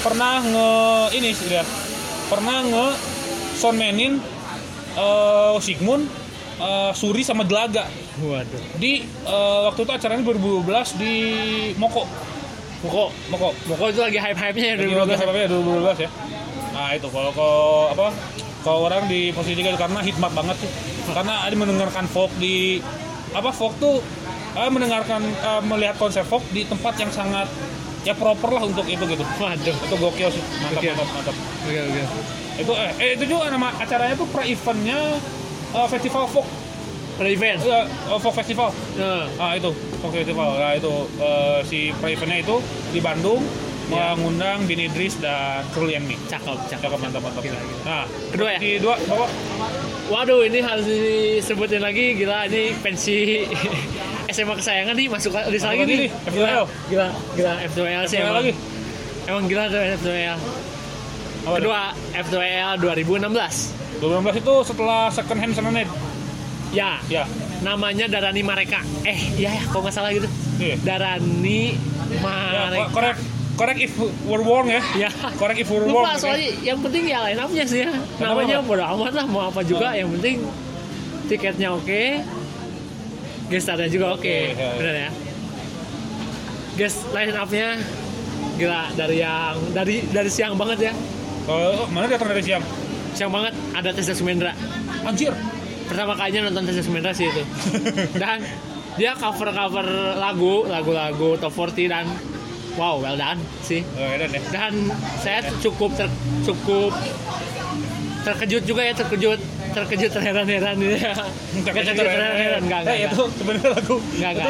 pernah nge ini sih dia. Pernah nge soundmanin eh Sigmund eh, Suri sama Delaga waduh di eh, waktu itu acaranya 2012 di Moko. Moko Moko. Moko itu lagi hype hype nya ya Lagi 2012 apa ya 2012 ya. Nah itu kalau kalau apa kalau orang di posisi tiga itu karena hitmat banget sih. Karena ada mendengarkan folk di apa folk tuh eh, mendengarkan eh, melihat konser folk di tempat yang sangat ya proper lah untuk itu gitu. waduh Itu gokil sih. Mantap Gokil. mantap mantap. oke oke Itu eh, eh itu juga nama acaranya tuh pre eventnya eh, festival folk. pre event Ya, eh, folk festival. Nah, Ah itu folk festival. Nah itu eh, si pre eventnya itu di Bandung Ya. mengundang Bin Idris dan and Me. cakep cakep Cakep mantap mantap. Gila, gila. Nah, Kedua ya? Di dua bapak. Waduh, ini harus disebutin lagi gila ini pensi SMA kesayangan nih masuk list lagi nih. Gila, F2L. gila, gila F2L sih F2L emang. lagi. Emang gila tuh F2L. Apa Kedua F2L 2016. 2016 itu setelah second hand hand. Ya, Ya. namanya Darani Mareka. Eh, iya ya, kok nggak salah gitu. Iya. Darani Ya, Mareka. ko- correct. Correct if we're wrong ya. Ya. Correct if we're wrong. Lupa oke? soalnya yang penting ya line up-nya sih ya. Namanya bodo amat lah mau apa juga Oh. yang penting tiketnya oke. Gestarnya juga oke. Oke, ya, ya. Bener ya. Guest line up-nya gila dari yang dari dari siang banget ya. Kalau mana datang dari siang? Siang banget ada Tessa Sumendra. Anjir. Pertama kalinya nonton Tessa Sumendra sih itu. Dan dia cover-cover lagu, lagu-lagu top 40 dan wow, well done sih. Oh, edan ya. dan saya cukup ter, cukup terkejut juga ya terkejut terkejut terheran-heran ya terkejut terheran-heran enggak enggak Eh, itu sebenarnya lagu. enggak enggak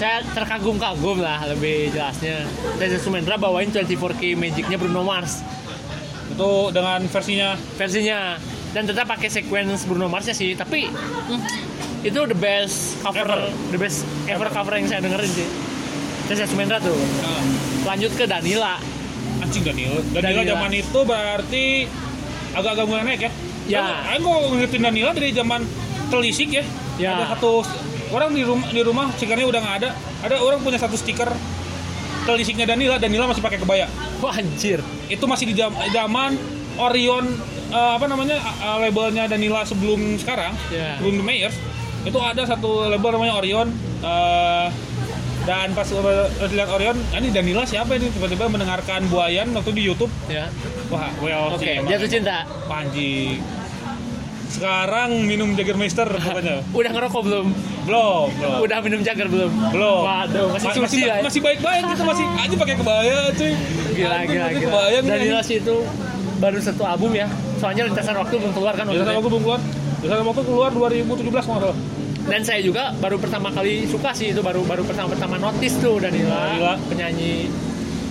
saya terkagum-kagum lah lebih jelasnya Tessa Sumendra bawain 24K Magicnya Bruno Mars itu dengan versinya versinya dan tetap pakai sequence Bruno Marsnya sih tapi hmm, itu the best cover Ever. the best ever cover yang saya dengerin sih Tessa Sumendra tuh ah, lanjut ke Danila anjing Danilo. Danilo Danila. zaman itu berarti agak-agak mulai naik ya. Ya. Aku ngertiin Danila dari zaman telisik ya. Ya. Ada satu orang di rumah di rumah stikernya udah nggak ada. Ada orang punya satu stiker telisiknya Danila. Danila masih pakai kebaya. wah anjir itu masih di zaman Orion eh, apa namanya eh, labelnya Danila sebelum sekarang Ya. sebelum The Mayors itu ada satu label namanya Orion eh, dan pas lihat Orion ini Danila siapa ini tiba-tiba mendengarkan Buayan waktu di YouTube ya wah well oke emang. jatuh cinta Panji sekarang minum Jagermeister pokoknya. Udah ngerokok belum? Belum, belum. Udah minum jagar belum? Belum. Waduh, masih Ma- masih, ya. masih baik-baik kita masih aja pakai kebaya cuy. Gila, Anjing, gila, gila. Kebayang Dan. Nilas itu baru satu album ya. Soalnya lintasan waktu belum keluar kan Biasa itu. waktu belum keluar. Biasa waktu keluar 2017 kalau salah. Dan saya juga baru pertama kali suka sih itu baru baru pertama pertama notice tuh Danila, Danila. penyanyi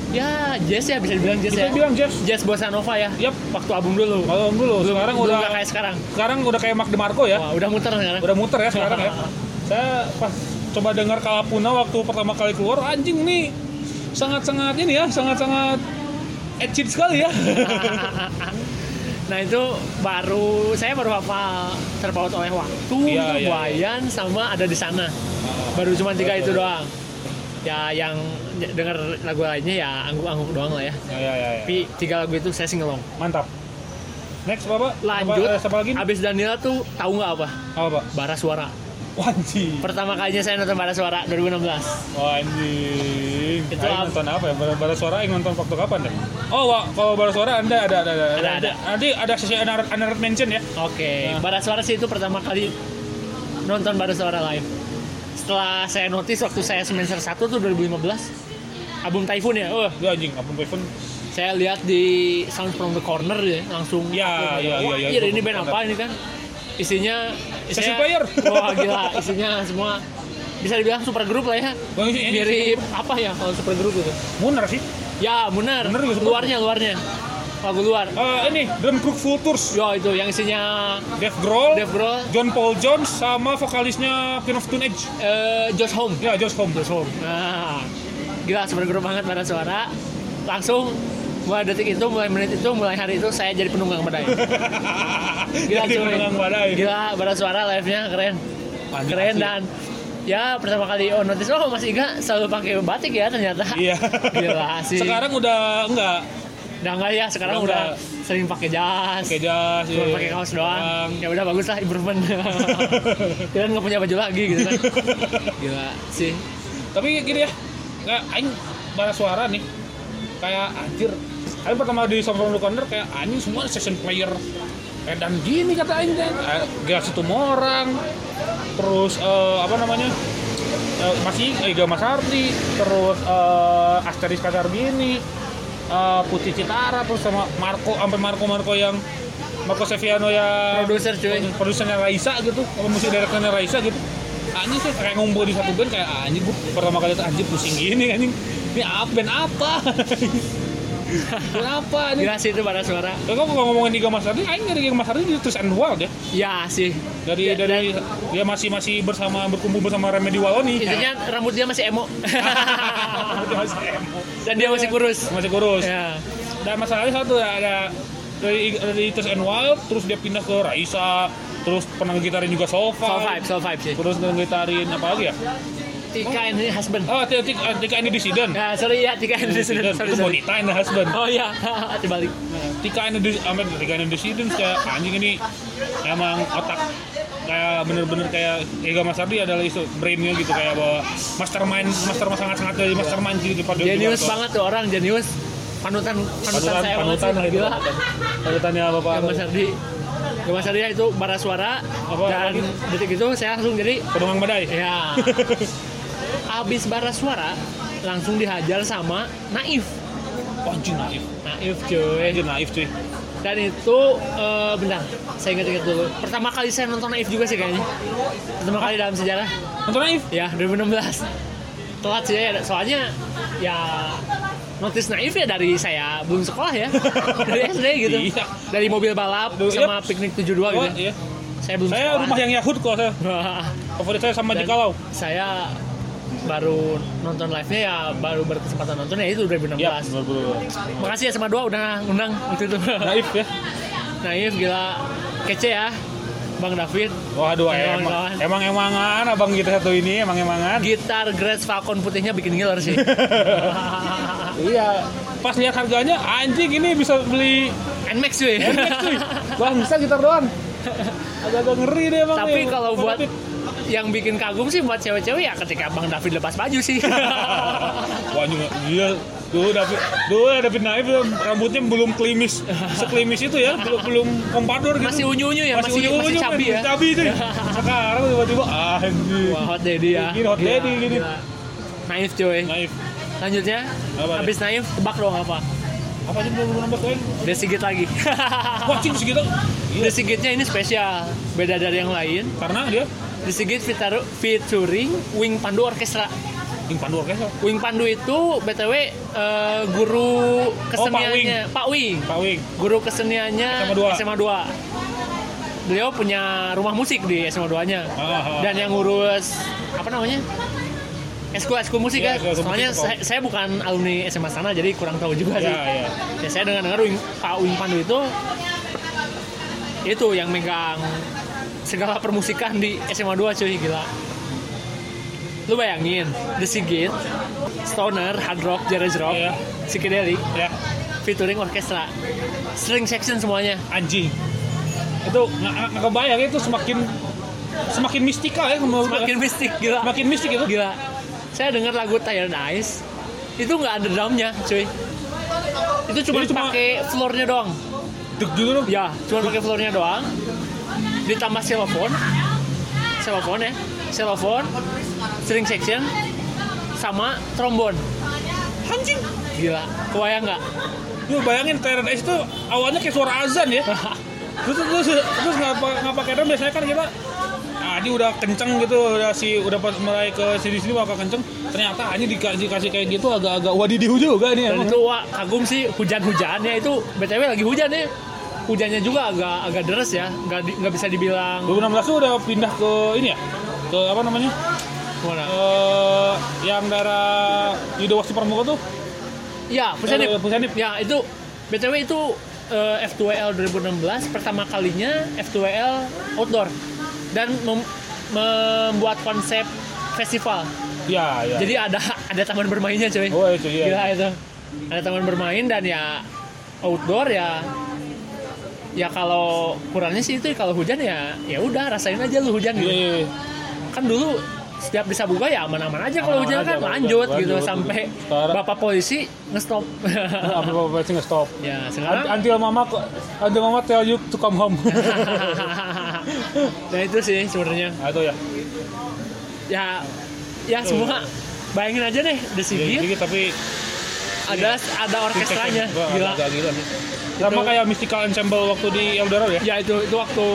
ya jazz ya bisa dibilang jazz Bisa ya. bilang Jeff. Jazz bossa nova ya. Yap. Waktu album dulu. Kalau dulu, sekarang Belum udah kayak sekarang. sekarang udah kayak Mark DeMarco ya. Wah, udah muter sekarang. Udah muter ya sekarang ya. Saya pas coba dengar Kalapuna waktu pertama kali keluar, anjing nih sangat-sangat ini ya, sangat-sangat edgy sekali ya. nah itu baru saya baru apa terpaut oleh waktu, Iya, iya, Buayan sama ada di sana. Baru cuma tiga itu doang. Ya yang dengar lagu lainnya ya angguk-angguk doang lah ya. ya, ya, ya, ya. Tapi tiga lagu itu saya singelong. Mantap. Next Bapak. Lanjut. Apa, eh, siapa lagi? Abis Danila tuh tahu nggak apa? Apa Pak? Bara Suara. Wanji. Pertama kalinya saya nonton Bara Suara 2016. Wanjing. Itu Aing apa? nonton apa ya? Bara, bara suara Aing nonton waktu kapan deh? Oh, Wak, kalau bara suara Anda ada ada ada. Ada, ada. Nanti ada sesi honored mention ya. Oke, Nah. Bara Suara sih itu pertama kali nonton Bara Suara live. Setelah saya notice waktu saya semester 1 tuh 2015 album Typhoon ya. Oh, Ya anjing, Abang Pevin. saya lihat di Sound from the Corner ya, langsung Ya, aku, ya, ya, ya, iya, ini band apa ini kan? Isinya Session isinya- player. Wah, gila, isinya semua bisa dibilang super grup lah ya. Mirip apa ya kalau super grup itu? Munar sih. Ya, super Luarnya, luarnya. Lagu luar. Eh, ini Drum Crook Full Tours. Yo, itu yang isinya Dave Grohl, Dave Grohl, John Paul Jones sama vokalisnya Queen of Stone Age. eh, Josh Home. Ya, Josh Home. Josh Home. Nah, gila grup banget pada suara. Langsung mulai detik itu, mulai menit itu, mulai hari itu saya jadi penunggang badai. Gila Jadi cuy. badai. Gila pada suara live-nya keren. Anjing, keren asli. dan ya pertama kali oh notice oh Mas Iga selalu pakai batik ya ternyata. Iya. Gila sih. Sekarang udah enggak. Udah enggak ya, sekarang Udah udah, sering pakai jas. Pakai jas. Cuma iya. pakai kaos doang. Ya udah bagus lah improvement. Kalian nggak punya baju lagi gitu kan. Gila sih. Tapi gini ya, kayak aing bara suara nih, kayak anjir. Aing pertama di Sound Corner kayak anjing semua session player. Kayak dan gini kata aing kan. Eh, Gelas itu orang. Terus eh, apa namanya? Eh, masih Ega Mas Ardi, terus eh, Asteris Kasar gini, eh, Putih Citara, terus sama Marco, sampai Marco Marco yang Marco Seviano yang Produser cuy. produsernya Raisa gitu, apa musik direkturnya Raisa gitu. Anjing sih kayak ngumpul di satu band kayak anjing gua pertama kali itu anjing pusing gini anjing. Ini apa band apa? band apa anjing? Gila sih itu pada suara. Kalau kamu ngomongin Giga Mas Ardi, aing dari Giga Mas Ardi di Twist and Wild ya. Ya sih. Dari Ya, dari dia masih masih bersama berkumpul bersama Remedy Waloni. Intinya rambut dia masih emo. Dia masih emo. Dan dia masih kurus. masih kurus. Ya. Dan masalahnya satu ya ada dari dari Twist and Wild terus dia pindah ke Raisa, terus pernah ngegitarin juga Sofa. Soul vibe, soul vibe sih. Terus ngegitarin apa lagi ya? Tika ini husband. Oh, Tika, Tika ini Dissident. Ya, sorry ya, Tika ini Dissident. sorry, Itu. Bonita and the Husband. Oh iya, dibalik. Tika ini sampai Tika ini Dissident kayak anjing ini emang otak kayak bener-bener kayak Ega Mas Ardi adalah isu brainnya gitu kayak bahwa mastermind mastermind sangat-sangat dari mastermind gitu pada Jenius banget tuh orang, jenius. Panutan, panutan, panutan saya panutan sih, gitu gila. panutannya bapak Yang Mas Mas Ardi itu bara suara Apa dan lagi? detik itu saya langsung jadi penunggang badai ya. Abis bara suara langsung dihajar sama Naif. Anjing naif Naif cuy. anjing naif cuy Dan itu eh bentar, saya ingat-ingat dulu. Pertama kali saya nonton Naif juga sih kayaknya. Pertama kali dalam sejarah. nonton naif Ya, 2016. Telat sih ya, soalnya ya notis naif ya dari saya belum sekolah ya. dari SD gitu. Iya. Dari mobil balap Duh, sama yep. piknik 72 oh, gitu. iya. Saya belum saya sekolah. rumah yang Yahud kok saya favorit saya sama Dan Jikalau Saya baru nonton live-nya ya baru berkesempatan nonton ya itu 2016. ya Makasih ya sama dua udah ngundang waktu itu. naif ya Naif gila kece ya. Bang David, Waduh, emang, emang emangan abang kita satu ini emang emangan. gitar Grace Falcon putihnya bikin ngiler sih. Iya. Pas lihat harganya, anjing ini bisa beli Nmax cuy. Nmax cuy. Bang, bisa gitar doang. Agak-agak ngeri deh emang. Tapi nih. kalau buat yang bikin kagum sih buat cewek-cewek ya ketika Bang David lepas baju sih. Wah juga dia dulu David dulu David Naif rambutnya belum klimis seklimis itu ya belum belum kompador gitu masih unyu-unyu ya, masih masih, unyu-unyu, cabi masih ya. cabi itu ya. sekarang tiba-tiba ah anjir Wah, hot daddy ya. Gini, hot daddy gini. Naif cuy. Naif Lanjutnya, Apa habis naif tebak dong apa? apa aja belum nambah kalian Dia sigit lagi. wah cing The Iya. Sigitnya ini spesial, beda dari yang lain. karena dia The Sigit featuring Wing Pandu Orkestra. Ing Pandu Orkestra Wing Pandu itu btw eh, guru keseniannya Pak Wing. Pak Wing Guru keseniannya SMA 2. 2. Beliau punya rumah musik di SMA 2-nya. Ah, ah. Dan yang ngurus apa namanya? Eskul eskul musik Iya, kan. musik Soalnya saya, saya bukan alumni SMA sana jadi kurang tahu juga sih. ya ya Ya, saya dengar-dengar Wing, Pak Wing Pandu itu itu yang megang segala permusikan di SMA 2 cuy gila. Lu bayangin, The Sigit, Stoner, Hard Rock, Garage Rock, Iya. Psychedelic, ya featuring orkestra, string section semuanya. anjing itu nggak nggak kebayang itu semakin semakin mistikal ya gue. Semakin mistik gila. semakin mistik itu Gila. Saya dengar lagu Tired Eyes, itu nggak ada drumnya cuy. Itu cuma pakai floornya doang. deg loh Ya, cuma pakai floornya doang. Ditambah xylophone. Xylophone ya. Xylophone, string section, sama trombon. anjing Gila, kebayang nggak? lu bayangin Ice itu awalnya kayak suara azan ya terus terus terus ngapa ngapa pakai biasanya kan kita ah ini udah kenceng gitu udah si udah pas mulai ke sini sini bakal kenceng ternyata ini dikasih kasih kayak gitu agak-agak wadidihu juga nih Dan emang. itu wah, kagum sih hujan-hujannya itu BTW lagi hujan ya. Hujannya juga agak agak deres ya, nggak di- nggak bisa dibilang 2016 tuh udah pindah ke ini ya ke apa namanya mana. eh yang daerah Yudo Wasti Pramuka tuh Ya, Pusenip. Eh, Pusenip. Ya, itu BTW itu eh, F2L 2016 pertama kalinya F2L outdoor dan mem- membuat konsep festival. ya ya Jadi ada ada taman bermainnya, coy. oh itu ya Gila itu. Ada taman bermain dan ya outdoor ya ya kalau kurangnya sih itu kalau hujan ya ya udah rasain aja lu hujan Iya, gitu. iya, iya. Kan dulu setiap bisa buka ya aman-aman aja kalau hujan aja, kan lanjut hujan, gitu lanjut. sampai Sekarang- bapak polisi ngestop. apa apa sih nggak stop ya sekarang until mama until mama tell you to come home nah itu sih sebenarnya nah, itu ya ya ya semua bayangin aja deh The Sigit Jadi, tapi ada ada orkestranya gila gila. Sama kayak Mystical Ensemble waktu di Eldorado ya. ya itu itu waktu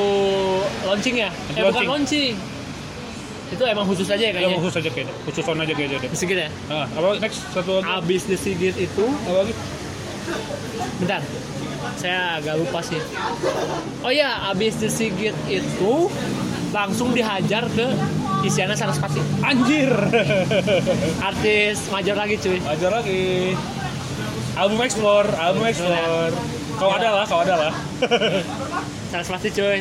launching ya eh bukan Launching. launching itu emang khusus aja ya Yang kayaknya khusus aja kayaknya. Khususan aja kayaknya deh. The Sigit ya Nah, apa next satu lagi? abis The Sigit itu Apa lagi? bentar saya agak lupa sih oh ya abis The Sigit itu langsung dihajar ke Isyana Sarasvati Anjir. artis major lagi cuy Ajar lagi. Album Explore, album Explore. Kau ada lah, kau ada lah. Sarasvati cuy.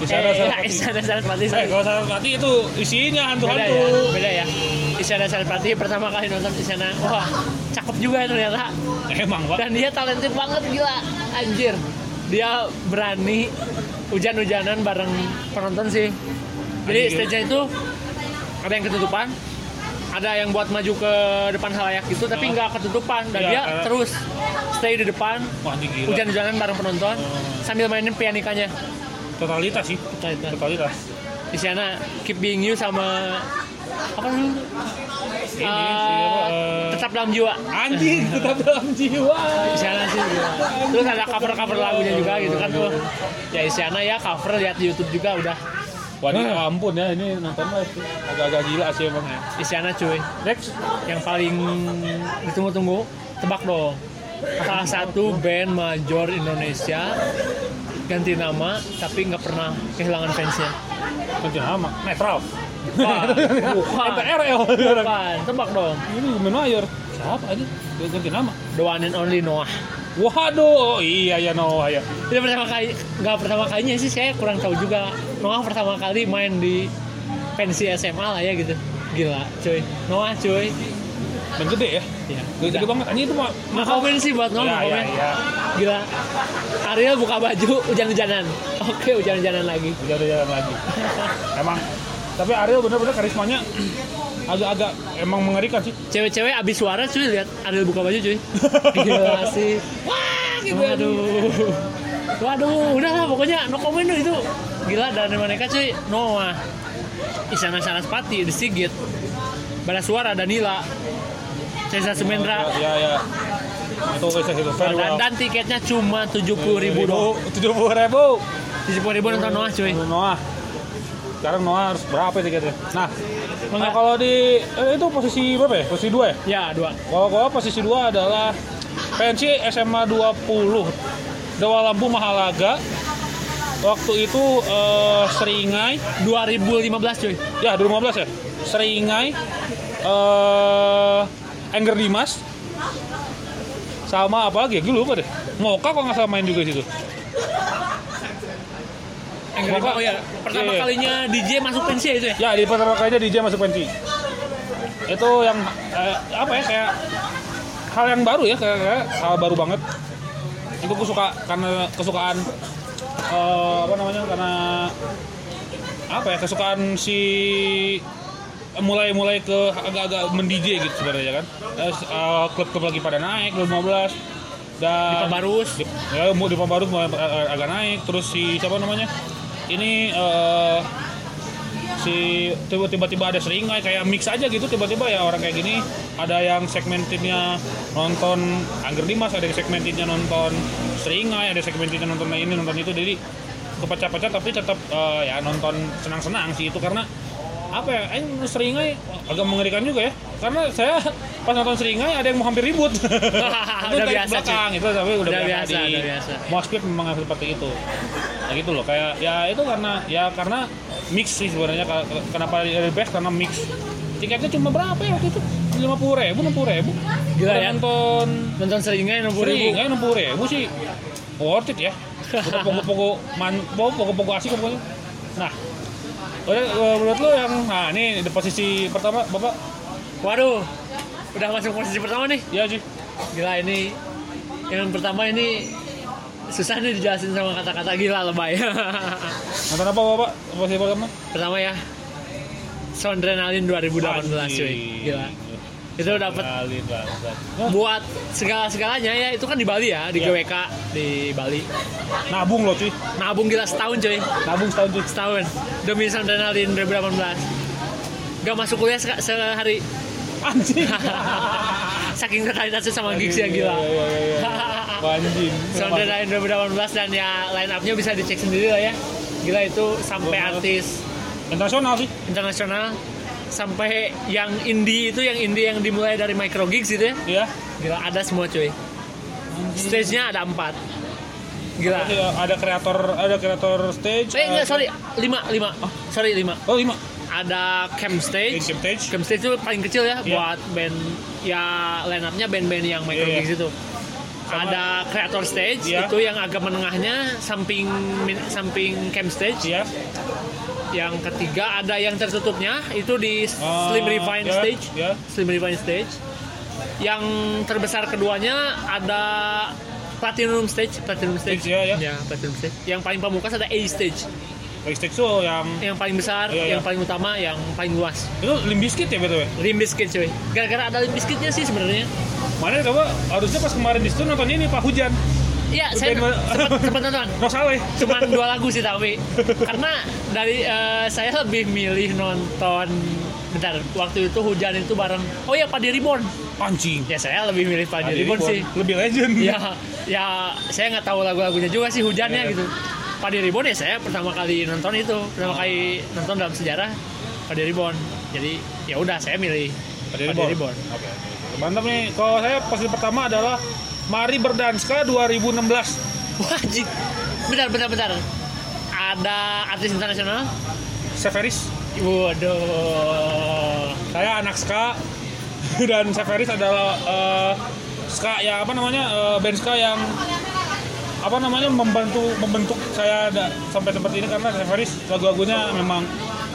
Isyana eh, Sarasvati. Isyana Sarasvati Eh, kalau Sarasvati itu isinya beda hantu-hantu. ya beda ya. Isyana Sarasvati pertama kali nonton Isyana wah cakep juga ya ternyata. Emang, Pak. dan dia talented banget gila. Anjir. Dia berani hujan-hujanan bareng penonton sih. Jadi stage-nya itu ada yang ketutupan ada yang buat maju ke depan halayak gitu tapi Ah. nggak ketutupan dan Iya, dia karena- terus stay di depan hujan-hujanan bareng penonton Oh. sambil mainin pianikanya Totalitas sih. Totalitas. Totalitas. di sana keep being you sama apa Ini Eh, sih eh, tetap dalam jiwa anjing tetap dalam jiwa. Isyana sih gila. terus ada cover cover lagunya juga gitu kan tuh ya Isyana ya cover lihat di YouTube juga udah Wah ini ampun ya ini nonton live agak-agak gila sih emang ya. Isyana cuy Next, yang paling ditunggu-tunggu tebak dong salah satu band major Indonesia ganti nama tapi nggak pernah kehilangan fansnya ganti nama, netral. Bukan, bukan, NTRL. bukan, tebak dong Ini Mayor. Siapa aja? Ganti nama. The one and only Noah Waduh, oh, iya ya Noah ya. Itu pertama kali, nggak pertama kalinya sih saya kurang tahu juga. Noah pertama kali main di pensi SMA lah ya gitu. Gila, cuy. Noah, cuy. Dan gede ya. Ya. Gede, gede banget. Ini itu mah Mau komen sih buat Noah, Ya, mau komen. ya. Gila. Ariel buka baju hujan-hujanan. Oke, hujan-hujanan lagi. Jalan lagi. Emang tapi Ariel bener-bener karismanya agak-agak emang mengerikan sih. Cewek-cewek abis suara cuy lihat Ariel buka baju cuy. Gila sih. Wah gitu. Waduh. Waduh udah lah pokoknya no comment tuh itu. Gila dan mereka cuy Noah. Isyana Saraspati The Sigit. Bara Suara Danila. Cesa Sumendra ya ya itu kisah itu. Very dan, dan tiketnya cuma tujuh puluh ribu doang. Tujuh puluh ribu. Tujuh puluh ribu nonton Noah cuy. Noah. Sekarang Noah harus berapa tiketnya nah nah, kalau di eh, itu posisi berapa ya? Posisi dua ya? Ya dua. Kalau gua posisi dua adalah pensi SMA 20 Dewa Lampu Mahalaga. Waktu itu eh, Seringai. 2015 cuy. Ya 2015 ya? Seringai eh Engger Dimas. Sama apa lagi? Ya gue lupa deh. Moka kok nggak salah main juga di situ Moka- oh ya pertama Iya, iya. kalinya DJ masuk pensi ya itu ya? Ya di pertama kalinya DJ masuk pensi. Itu yang eh, apa ya kayak hal yang baru ya kayak, kayak hal baru banget. Itu gue suka karena kesukaan eh, apa namanya karena apa ya kesukaan si mulai mulai ke agak-agak mendj gitu sebenarnya kan? Eh, eh, klub-klub lagi pada naik 2015 dan Di Pembarus. di, ya mau di Pembarus mulai eh, agak naik. Terus si siapa namanya ini eh, si tiba- tiba-tiba ada seringai kayak mix aja gitu tiba-tiba ya orang kayak gini. Ada yang segmentednya nonton Angger Dimas ada yang segmentednya nonton seringai ada segmentednya nonton ini nonton itu. Jadi kepecah-pecah tapi tetap eh, ya nonton senang-senang sih itu. Karena apa ya eh, seringai agak mengerikan juga ya. Karena saya pas nonton seringai ada yang mau hampir ribut. Itu Udah biasa, belakang itu tapi udah, Udah biasa, biasa, di udah biasa. Memang seperti itu. Ya gitu loh. Kayak ya itu karena ya karena mix sih sebenarnya. Kenapa the best? Karena mix. Tiketnya cuma berapa ya waktu itu? lima puluh ribu enam puluh ribu. Gila ya. nonton nonton seringnya enam puluh ribu. Sering enam puluh ribu sih. Worth it ya. Udah pokok-pokok man pokok-pokok asik pokoknya. Nah udah eh, menurut lo yang nah ini di posisi pertama bapak? Waduh udah masuk posisi pertama nih. Ya sih gila ini yang pertama ini susah nih dijelasin sama kata-kata gila lebay. Nonton apa bapak? Posisi pertama? Pertama ya Sondrenalin 2018 cuy. Gila itu dapat buat segala-segalanya ya. Itu kan di Bali ya di Iya. GWK di Bali. Nabung loh cuy. Nabung gila setahun cuy. Nabung setahun cuy. Setahun. Demi Sondrenalin 2018 gak masuk kuliah se- sehari. Anjing. Saking terkaitannya sama gigs ya gila. Iya, iya, iya, iya. Anjing. Sondrenalin 2018 dan ya line up-nya bisa dicek sendiri lah ya. Gila itu sampai artis internasional sih. internasional sampai yang indie itu yang indie yang dimulai dari micro gigs gitu ya. Iya. Gila ada semua cuy. Stage-nya ada empat. Gila. Iya, ada kreator ada kreator stage eh enggak sorry. Lima lima. Sorry lima. Oh lima. Ada camp stage. Camp stage. camp stage itu paling kecil ya Iya. buat band ya line up-nya band-band yang micro Iya, iya. gigs itu ada creator stage Iya. itu yang agak menengahnya samping samping camp stage. Iya. Yang ketiga ada yang tertutupnya itu di Ah, Slim Refine ya, Stage. ya. Slim Refine Stage. Yang terbesar keduanya ada Platinum Stage Platinum Stage. Stage, ya, ya. Platinum Stage. Yang paling pamungkas ada A Stage backstage tuh yang yang paling besar Iya, yang iya. paling utama yang paling luas. Itu limbiskit ya btw Limbiskit cuy. Gara-gara ada Limbiskitnya sih sebenarnya. Mana coba? Harusnya pas kemarin di situ nontonnya ini pak hujan. Iya, saya sempat nonton. no saleh. Cuman dua lagu sih tapi. Karena dari eh, saya lebih milih nonton bentar waktu itu hujan itu bareng oh ya Padi Reborn anjing. Ya saya lebih milih Padi Reborn sih. Lebih legend. Ya ya saya nggak tahu lagu-lagunya juga sih hujannya Iya. gitu Padi Reborn ya saya pertama kali nonton itu. Pertama kali nonton dalam sejarah Padi Reborn. Jadi ya udah saya milih Padi Padi Reborn. Reborn. Oke. Oke. mantap nih. Kalau saya posisi pertama adalah Mari Berdanska 2016 wajib. Bentar bentar bentar. Ada artis internasional? Severis. Waduh. Saya anak ska. Dan Severis adalah eh, ska ya apa namanya eh, band ska yang apa namanya membantu membentuk saya ada, sampai seperti ini karena Severis lagu-lagunya memang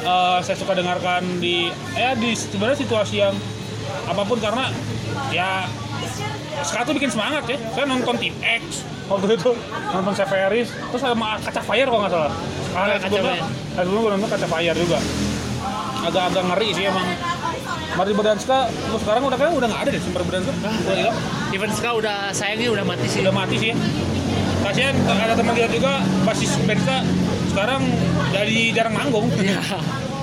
eh, saya suka dengarkan di ya di sebenarnya situasi yang apa pun karena ya ska tuh bikin semangat ya. Saya nonton Team X waktu itu nonton Severis terus sama Kaca Fire kalau nggak salah. Ah, Kaca sebelumnya Fire. ah, sebelumnya gue nonton Kaca Fire juga. Agak-agak ngeri sih emang. Mari Berdanska lu sekarang udah kan udah nggak ada deh Mari Berdanska udah hilang. Event ska udah sayangnya udah mati sih. udah mati sih. ya kasihan ada teman kita juga basis Berdanska sekarang jadi jarang manggung Iya.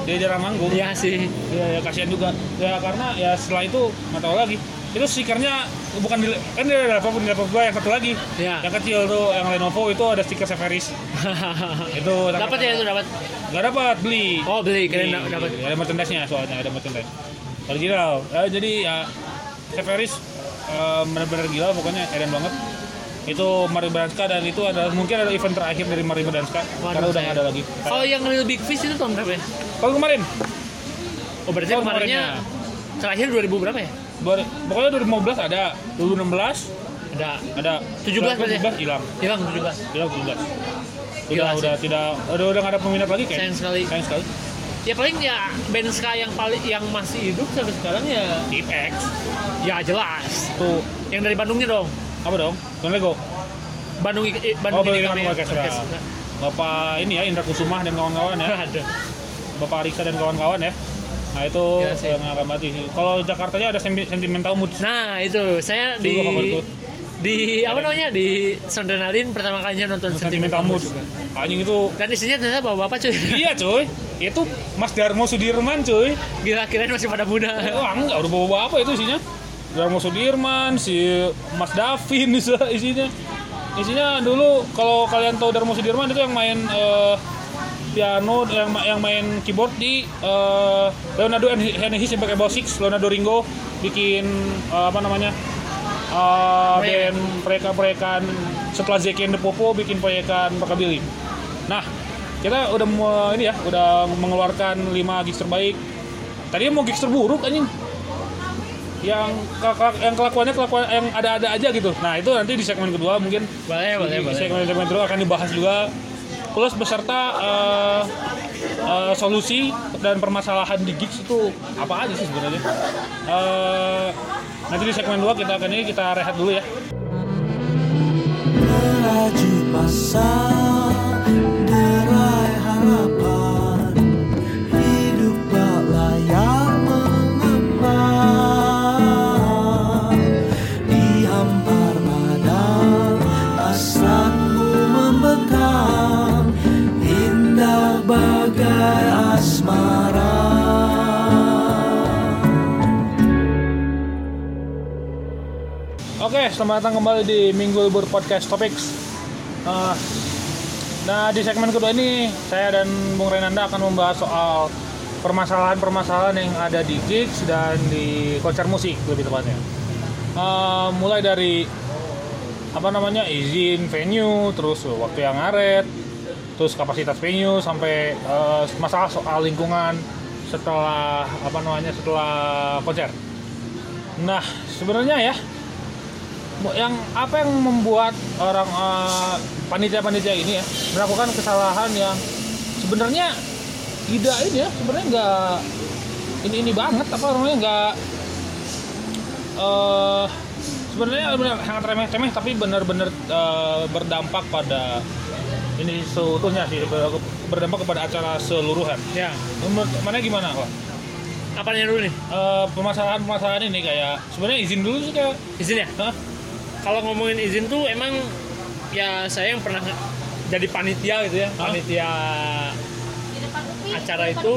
dia jarang manggung Iya sih. ya, ya kasihan juga ya karena ya setelah itu nggak tahu lagi itu stikernya bukan di kan di level di level gua yang satu lagi Iya. yang kecil tuh yang Lenovo itu ada stiker Severis itu dapat ya itu dapat. nggak dapat beli Oh beli keren dapat. beli. ada merchandise-nya soalnya ada merchandise original Ya, jadi ya Severis eh, benar-benar gila pokoknya edan banget itu Mari Berdanska dan itu adalah mungkin adalah event terakhir dari Mari Berdanska karena udah nggak ada lagi Kalau yang Real Big Fish itu tahun berapa ya? kalau kemarin Oh berarti Tahun kemarinnya terakhir 2000 berapa ya? Ber- pokoknya 2015 ada 2016 Ada ada 17 berarti ya? 17 hilang hilang 17. hilang 17 Gila udah sih. udah tidak udah udah nggak ada peminat lagi kayak Sayang sekali. sayang sekali Ya paling ya band ska yang paling yang masih hidup sampai sekarang ya Deep X ya jelas. tuh Yang dari Bandungnya dong. Apa dong Don Lego Bandung I- Oh, Bandung Bandung ini Icon kami Orchestra. Bapak ini ya Indra Kusumah dan kawan-kawan ya Ada. Bapak Rika dan kawan-kawan ya nah itu Gila sih. yang akan mati kalau Jakartanya ada senti- sentimental mood Nah itu saya di favorit tuh. di apa namanya di Sondrenalin pertama kalinya nonton sentimental mood juga. anjing itu Dan isinya ternyata bapak-bapak cuy. iya cuy itu Mas Darmo Sudirman cuy Gila kirain masih pada muda. Wah enggak, udah bawa apa itu isinya? Darmo Sudirman, si Mas Davin bisa isinya. Isinya dulu kalau kalian tahu Darmo Sudirman itu yang main eh, piano, yang yang main keyboard di eh, Leonardo and Hennessy yang pakai Boss Six, Leonardo Ringo bikin eh, apa namanya? Proyek. band proyekan-proyekan setelah Zeki and the Popo bikin proyekan rockabilly. Nah, kita udah mau ini ya, udah mengeluarkan 5 gigs terbaik. Tadinya mau gigs terburuk anjing. Yang yang kelakuannya kelakuan yang ada-ada aja gitu. Nah, itu nanti di segmen kedua mungkin Boleh, boleh, di boleh. segmen segmen kedua akan dibahas juga plus beserta eh, eh, solusi dan permasalahan di gigs itu apa aja sih sebenarnya. Eh, nanti di segmen 2 kita akan ini kita rehat dulu ya. Melaju masa selamat datang kembali di Minggu Libur Podcast Topics. Eh, nah, di segmen kedua ini saya dan Bung Renanda akan membahas soal permasalahan-permasalahan yang ada di gigs dan di konser musik lebih tepatnya. Eh, mulai dari apa namanya izin venue, terus waktu yang ngaret, terus kapasitas venue sampai eh, masalah soal lingkungan setelah apa namanya setelah konser. Nah, sebenarnya ya yang apa yang membuat orang eh, panitia-panitia ini ya melakukan kesalahan yang sebenarnya tidak ini ya sebenarnya nggak ini ini banget apa namanya nggak eh sebenarnya benar sangat remeh-temeh tapi benar-benar eh, berdampak pada ini seutuhnya sih ber- berdampak kepada acara seluruhan. Ya. Menurut mana gimana kok? Apanya dulu nih? Eh, permasalahan-permasalahan ini kayak sebenarnya izin dulu sih kayak Izin ya? Hah? Kalau ngomongin izin tuh emang ya saya yang pernah jadi panitia gitu ya. Hah? Panitia acara itu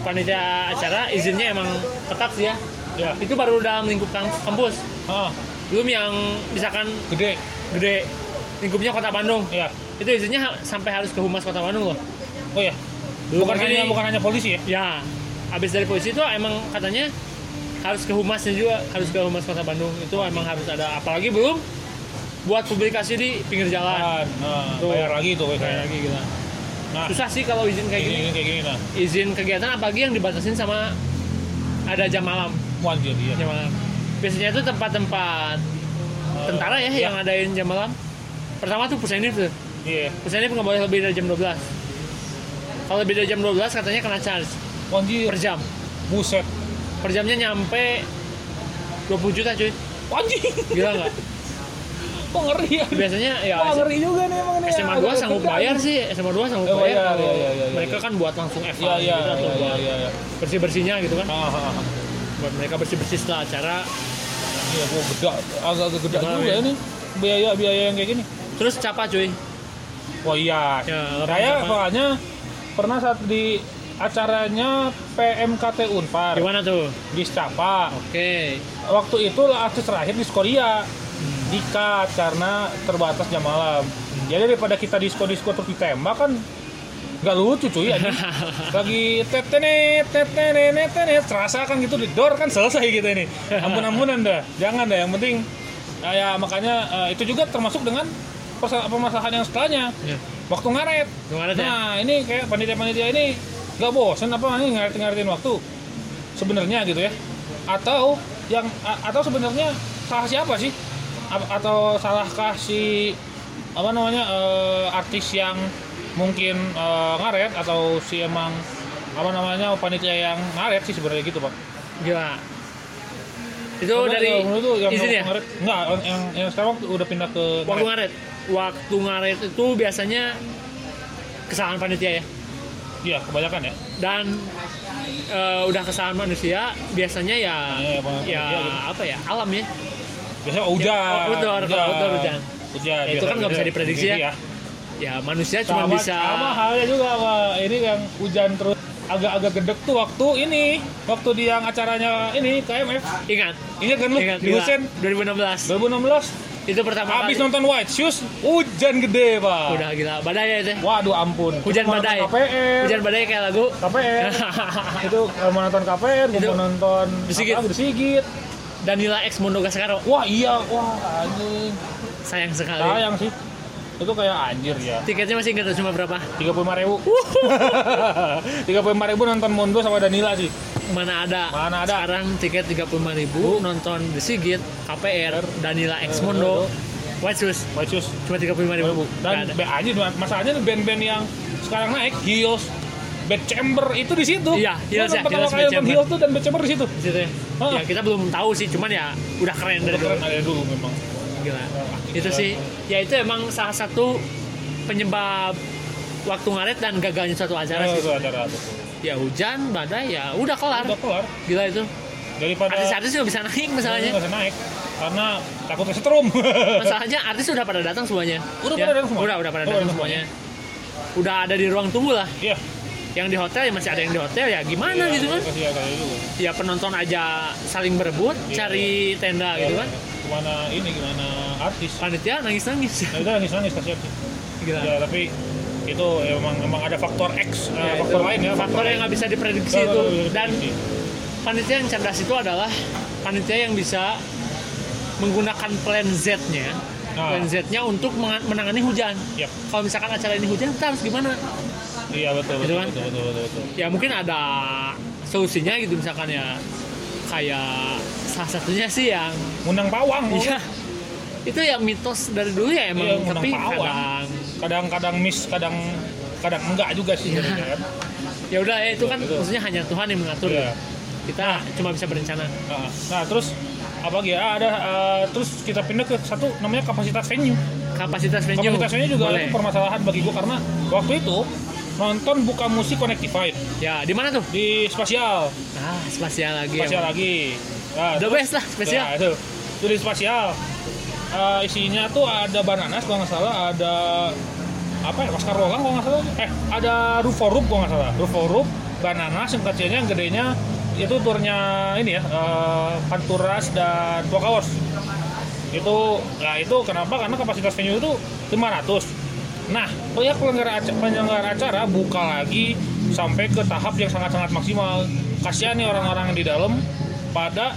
panitia acara izinnya emang ketat sih ya. ya Itu baru dalam lingkup kam- kampus. ah Belum yang misalkan gede gede lingkupnya kota Bandung. ya Itu izinnya ha- sampai harus ke humas kota Bandung loh. oh ya bukan kan hanya bukan hanya polisi ya Ya, habis dari polisi itu emang katanya harus ke humasnya juga, harus ke humas kota Bandung. Itu emang harus ada. Apalagi belum buat publikasi di pinggir jalan. nah, Tuh. bayar lagi tuh Kayak kayak lagi gitu. nah Susah sih kalau izin kayak gini. gini kayak gini nah Izin kegiatan apalagi yang dibatasin sama ada jam malam. wanjir iya Jam malam. Biasanya itu tempat-tempat Eh, tentara ya, iya. yang adain jam malam. Pertama tuh pusenif tuh. iya Pusenif nggak boleh lebih dari jam 12. Kalau lebih dari jam 12 katanya kena charge wanjir per jam. buset Per jamnya nyampe 20 juta cuy. wanjir Gila nggak? kok ngeri ya? Biasanya ya Wah ngeri juga nih emang nih SMA 2 sanggup bayar sih. SMA 2 sanggup Oh, bayar iya, iya, iya, mereka kan buat langsung Iya eval iya gitu iya iya iya. bersih bersihnya gitu kan. Ah, ah, ah. buat mereka bersih bersih setelah acara. Iya, gua gede, agak-agak gede Gimana, juga ya? ini. Biaya biaya yang kayak gini. terus capa cuy? Oh iya, Ya, saya soalnya pernah saat di acaranya PMKT Unpar. Gimana tuh? Di Scapa. oke. Waktu itu artis terakhir di Korea dikat karena terbatas jam malam. Jadi daripada kita disko-disko terus ditembak kan nggak lucu cuy anjing. lagi tetenet tetenet tetenet. Terasa kan gitu di door kan selesai gitu ini. Ampun ampunan dah. Jangan dah yang penting eh, ya makanya eh, itu juga termasuk dengan permasalahan yang setelahnya. Ya. waktu ngaret. Ngaret ya? nah ini kayak panitia-panitia ini nggak bosen apa ini ngaret-ngaretin waktu? Sebenarnya gitu ya. Atau yang atau sebenarnya salah siapa sih? A- atau salahkah si apa namanya eh, artis yang mungkin eh, ngaret atau si emang apa namanya panitia yang ngaret sih sebenarnya gitu pak? Gila itu Karena dari tuh yang izin waktu ya ngaret enggak yang, yang, yang sekarang udah pindah ke waktu ngaret. ngaret. Waktu ngaret itu biasanya kesalahan panitia ya iya kebanyakan ya. Dan eh, udah kesalahan manusia biasanya ya Iya, Bang. ya Iya, gitu. apa ya alam ya. Biasanya hujan. Oh, betul, kalau betul, hujan. hujan Ya, itu kan nggak bisa diprediksi ya. ya manusia cuma bisa sama halnya juga sama ini yang hujan terus. Agak-agak gedek tuh waktu ini waktu di yang acaranya ini KMF ingat. Ini kan lu? Ingat di. Husen 2016 2016 itu pertama habis kali. nonton White Shoes hujan gede pak. Udah gila badai ya itu waduh ampun. Hujan mau badai. KPR hujan badai kayak lagu. KPR itu kalau mau nonton KPR Itu mau nonton Besigit. apa, Besigit Danila X Mondo Gascaro. Wah iya. Wah anjing. Sayang sekali. Sayang sih. Itu kayak anjir ya. Tiketnya masih ingat tuh cuma berapa? Tiga puluh ribu. Tiga puluh ribu nonton Mondo sama Danila sih mana ada? Mana ada. sekarang tiket 35.000 ribu nonton The Sigit KPR Danila X Mondo. White Shoes. White Shoes. Cuma 35.000 ribu. Dan anjir masalahnya band-band yang sekarang naik Heels Bad Chamber itu di situ. Iya, Gua ya, pertama Heels, kali Bad nonton. Heels tuh dan Bad Chamber di situ? Di situ ya. Ah. ya kita belum tahu sih cuman ya udah keren dari dulu keren dulu. memang. Gila. Ah, itu sih ya itu emang salah satu penyebab waktu ngaret dan gagalnya suatu acara Nah, sih. itu acara tuh ya hujan badai ya udah kelar. Udah kelar. Gila itu. Daripada artis-artis nggak bisa naik masalahnya. Nggak bisa naik. Karena takut kesetrum. Masalahnya artis udah pada datang semuanya. Udah Ya, pada datang semua? udah udah pada Oh, datang udah semuanya. udah ada di ruang tunggu lah. Iya. Yang di hotel ya masih ada yang di hotel ya gimana Iya, gitu kan? ya, ya penonton aja saling berebut Iya, cari tenda gitu kan? Gimana ini gimana artis? Panitia nangis nangis itu nangis nangis kasihan sih. Gila. Ya tapi itu emang emang ada faktor X Ya, faktor itu lain ya. faktor yang nggak bisa diprediksi itu. dan panitia yang cerdas itu adalah panitia yang bisa menggunakan plan Z-nya. Ah. plan Z-nya untuk menangani hujan. Yap. kalau misalkan acara ini hujan kita harus gimana? Iya betul Gitu betul, kan? betul betul betul betul. Ya mungkin ada solusinya gitu misalkan ya. Kayak salah satunya sih yang ngundang pawang iya. Itu ya mitos dari dulu ya emang. Iya, tapi pawang. kadang kadang-kadang miss kadang kadang enggak juga sih kan ya udah ya itu kan maksudnya hanya Tuhan yang mengatur. Iya. kita cuma bisa berencana. Nah, nah, terus apa lagi ya? Ada eh, terus kita pindah ke satu namanya kapasitas venue. Kapasitas venue. Kapasitas venue juga boleh. itu permasalahan bagi gua karena waktu itu nonton buka musik connectified ya di mana tuh? Di spasial. Ah spasial lagi spasial emang. lagi. Nah, the terus- best lah spesial Nah, itu. Itu di spasial. Eh, isinya tuh ada bananas kalau nggak salah, ada apa ya, Oscar Rolang kalau nggak salah. Eh, ada Ruforup kalau nggak salah. Ruforup, bananas yang kecilnya, yang gedenya itu turnya ini ya, eh, Panturas dan Pokawos. Itu, nah itu kenapa? Karena kapasitas venue itu 500. Nah, pihak penyelenggara acara, penyelenggara acara buka lagi sampai ke tahap yang sangat-sangat maksimal. Kasihan nih orang-orang di dalam pada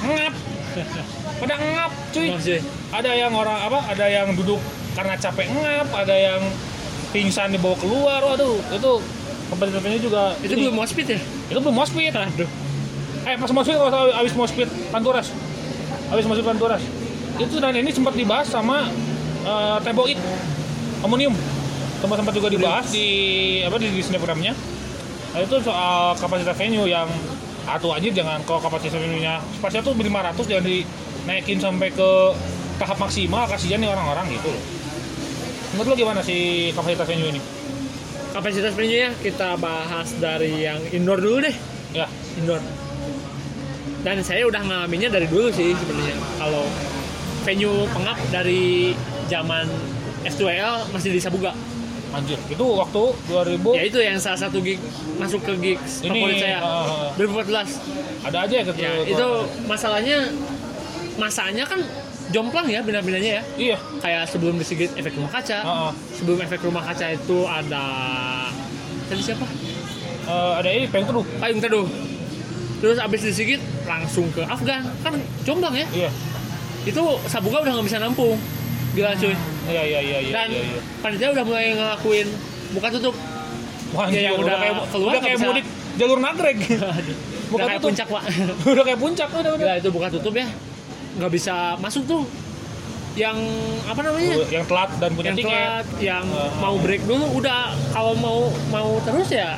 ngap, pada ngap, cuy. Cuy. Ada yang orang apa? Ada yang duduk karena capek ngap, ada yang pingsan dibawa keluar. Waduh, itu kompetitifnya juga. itu ini. belum mospit ya Itu belum mospit. aduh Eh, pas mospit kalau abis mospit Panturas. Abis mospit Panturas. Itu dan ini sempat dibahas sama eh, Teboit Amonium. Tempat tempat juga dibahas di apa di Disney programnya. Nah, itu soal kapasitas venue yang atau aja jangan kalau kapasitas venue-nya spasial tuh 500 jangan dinaikin sampai ke tahap maksimal kasihan nih orang-orang gitu loh menurut lo gimana sih kapasitas venue ini Kapasitas venue-nya kita bahas dari yang indoor dulu deh. ya Indoor. Dan saya udah ngalaminnya dari dulu sih sebenarnya. Kalau venue pengap dari zaman S2L masih di Sabuga. Anjir itu waktu 2000 Ya itu yang salah satu gig masuk ke gigs Ini, favorit saya. uh, 2014. ada aja ya gitu Ya, itu masalahnya masanya kan jomplang ya bina-binanya ya. iya Kayak sebelum disigit efek rumah kaca. Heeh. Sebelum efek rumah kaca itu ada tadi siapa? Eh, ada ini pengen teduh Payung Teduh. Terus abis disigit langsung ke Afgan. Kan jomblang ya. iya Itu Sabuga udah nggak bisa nampung. Gila cuy. iya iya iya iya Dan iya, iya. panitia udah mulai ngelakuin buka tutup. Wah, Ya, yang udah, udah kayak keluar udah kayak bisa. mudik jalur nagrek Udah buka kayak tutup puncak pak. udah kayak puncak udah udah itu buka tutup ya. Nggak bisa masuk tuh. Yang apa namanya? yang telat dan punya yang tiket telat, yang Uh, mau break dulu udah kalau mau mau terus ya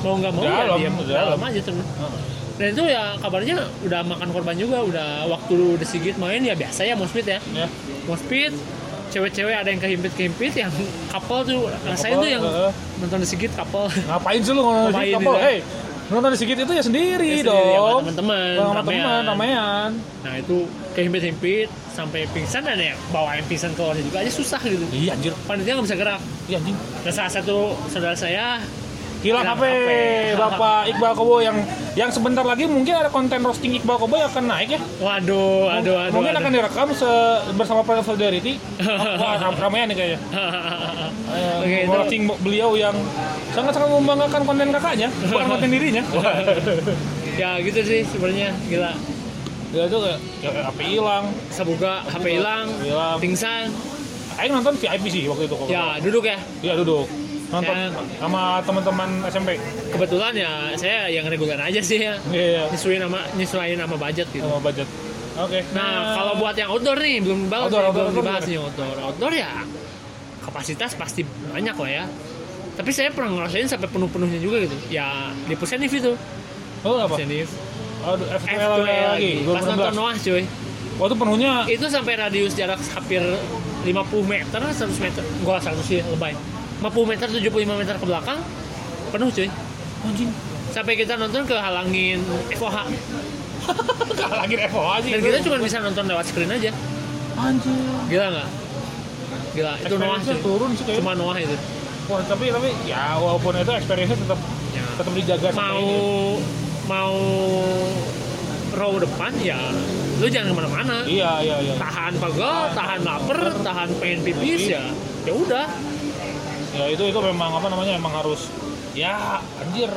mau nggak mau Dalam, ya diam dalam. dalam aja terus. Heeh. Dan itu ya kabarnya udah makan korban juga, udah waktu The Sigit main ya biasa ya moshpit ya. ya Moshpit, cewek-cewek ada yang kehimpit-kehimpit yang couple tuh rasain couple, tuh yang heeh. nonton The Sigit couple. ngapain sih lu nonton di gitu ya? hei nonton di sedikit itu ya sendiri Ya sendiri, sama dong teman-teman, sama teman ramean Nah itu kehimpit-himpit sampai pingsan dan ya bawain pingsan keluarnya juga aja susah gitu. iya anjir Panitia nggak bisa gerak. iya anjing Dan salah satu saudara saya Hilang HP. Bapak Iqbal Kobo yang yang sebentar lagi mungkin ada konten roasting Iqbal Kobo yang akan naik ya. Waduh, aduh, aduh. mungkin aduh. akan direkam se bersama Prayer Solidarity. Wah, ram- ramean nih kayaknya. Oke, roasting beliau yang sangat-sangat membanggakan konten kakaknya, bukan konten dirinya. ya gitu sih sebenarnya gila. ya itu kayak ya, HP hilang. Semoga HP hilang, Hilang. pingsan. Aing nonton VIP sih waktu itu. Ya duduk ya. Iya duduk. Nonton Ya. sama teman-teman SMP. Kebetulan ya saya yang reguler aja sih ya. Iya. Nyesuaiin sama nyesuaiin sama budget gitu. Sama budget. Oke. Nah, kalau buat yang outdoor nih belum dibahas, Outdoor, nih, outdoor, belum outdoor dibahas gimana? nih outdoor. Outdoor ya kapasitas pasti banyak lah ya. Tapi saya pernah ngerasain sampai penuh-penuhnya juga gitu. Ya di Pusenif itu. Oh, apa? Pusenif. Aduh, FTL F2 lagi. lagi. Pas nonton 2016. Noah cuy. Waktu penuhnya Itu sampai radius jarak hampir 50 meter, 100 meter. Gua 100 sih lebay. 50 meter, 75 meter ke belakang penuh cuy. anjing. Sampai kita nonton ke halangin FOH. lagi FOH sih. Dan kita cuma bisa nonton lewat screen aja. anjing. Gila nggak? Gila, itu Noah cuy. turun sih. Cuma Noah itu. Wah, tapi tapi ya walaupun itu experience tetap Ya. tetap dijaga mau mau row depan ya lu jangan ke mana-mana Iya, iya, iya. tahan pegel tahan lapar tahan pengen pipis ya ya udah Ya itu itu memang apa namanya emang harus ya anjir.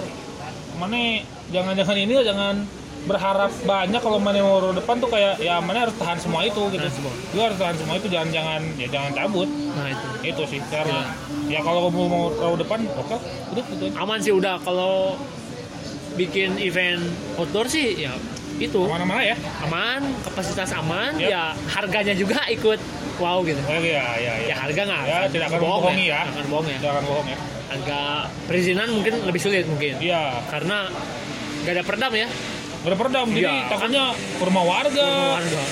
Mana jangan-jangan ini ya jangan berharap banyak kalau mana mau depan tuh kayak ya mana harus tahan semua itu gitu. Lu harus tahan semua itu jangan jangan ya jangan cabut. nah itu Itu sih karena ya kalau mau mau row depan oke udah gitu aman sih udah kalau bikin event outdoor sih ya itu Ke mana-mana ya. aman kapasitas aman Yap. ya harganya juga ikut wow gitu Oh iya, iya, iya. ya harga nggak Ya, tidak akan bohong membohongi ya. Nggak akan bohong ya Jangan bohong ya. harga perizinan mungkin lebih sulit mungkin Iya, karena gak ada peredam ya udah peredam jadi Iya, takutnya ke rumah warga. Warga.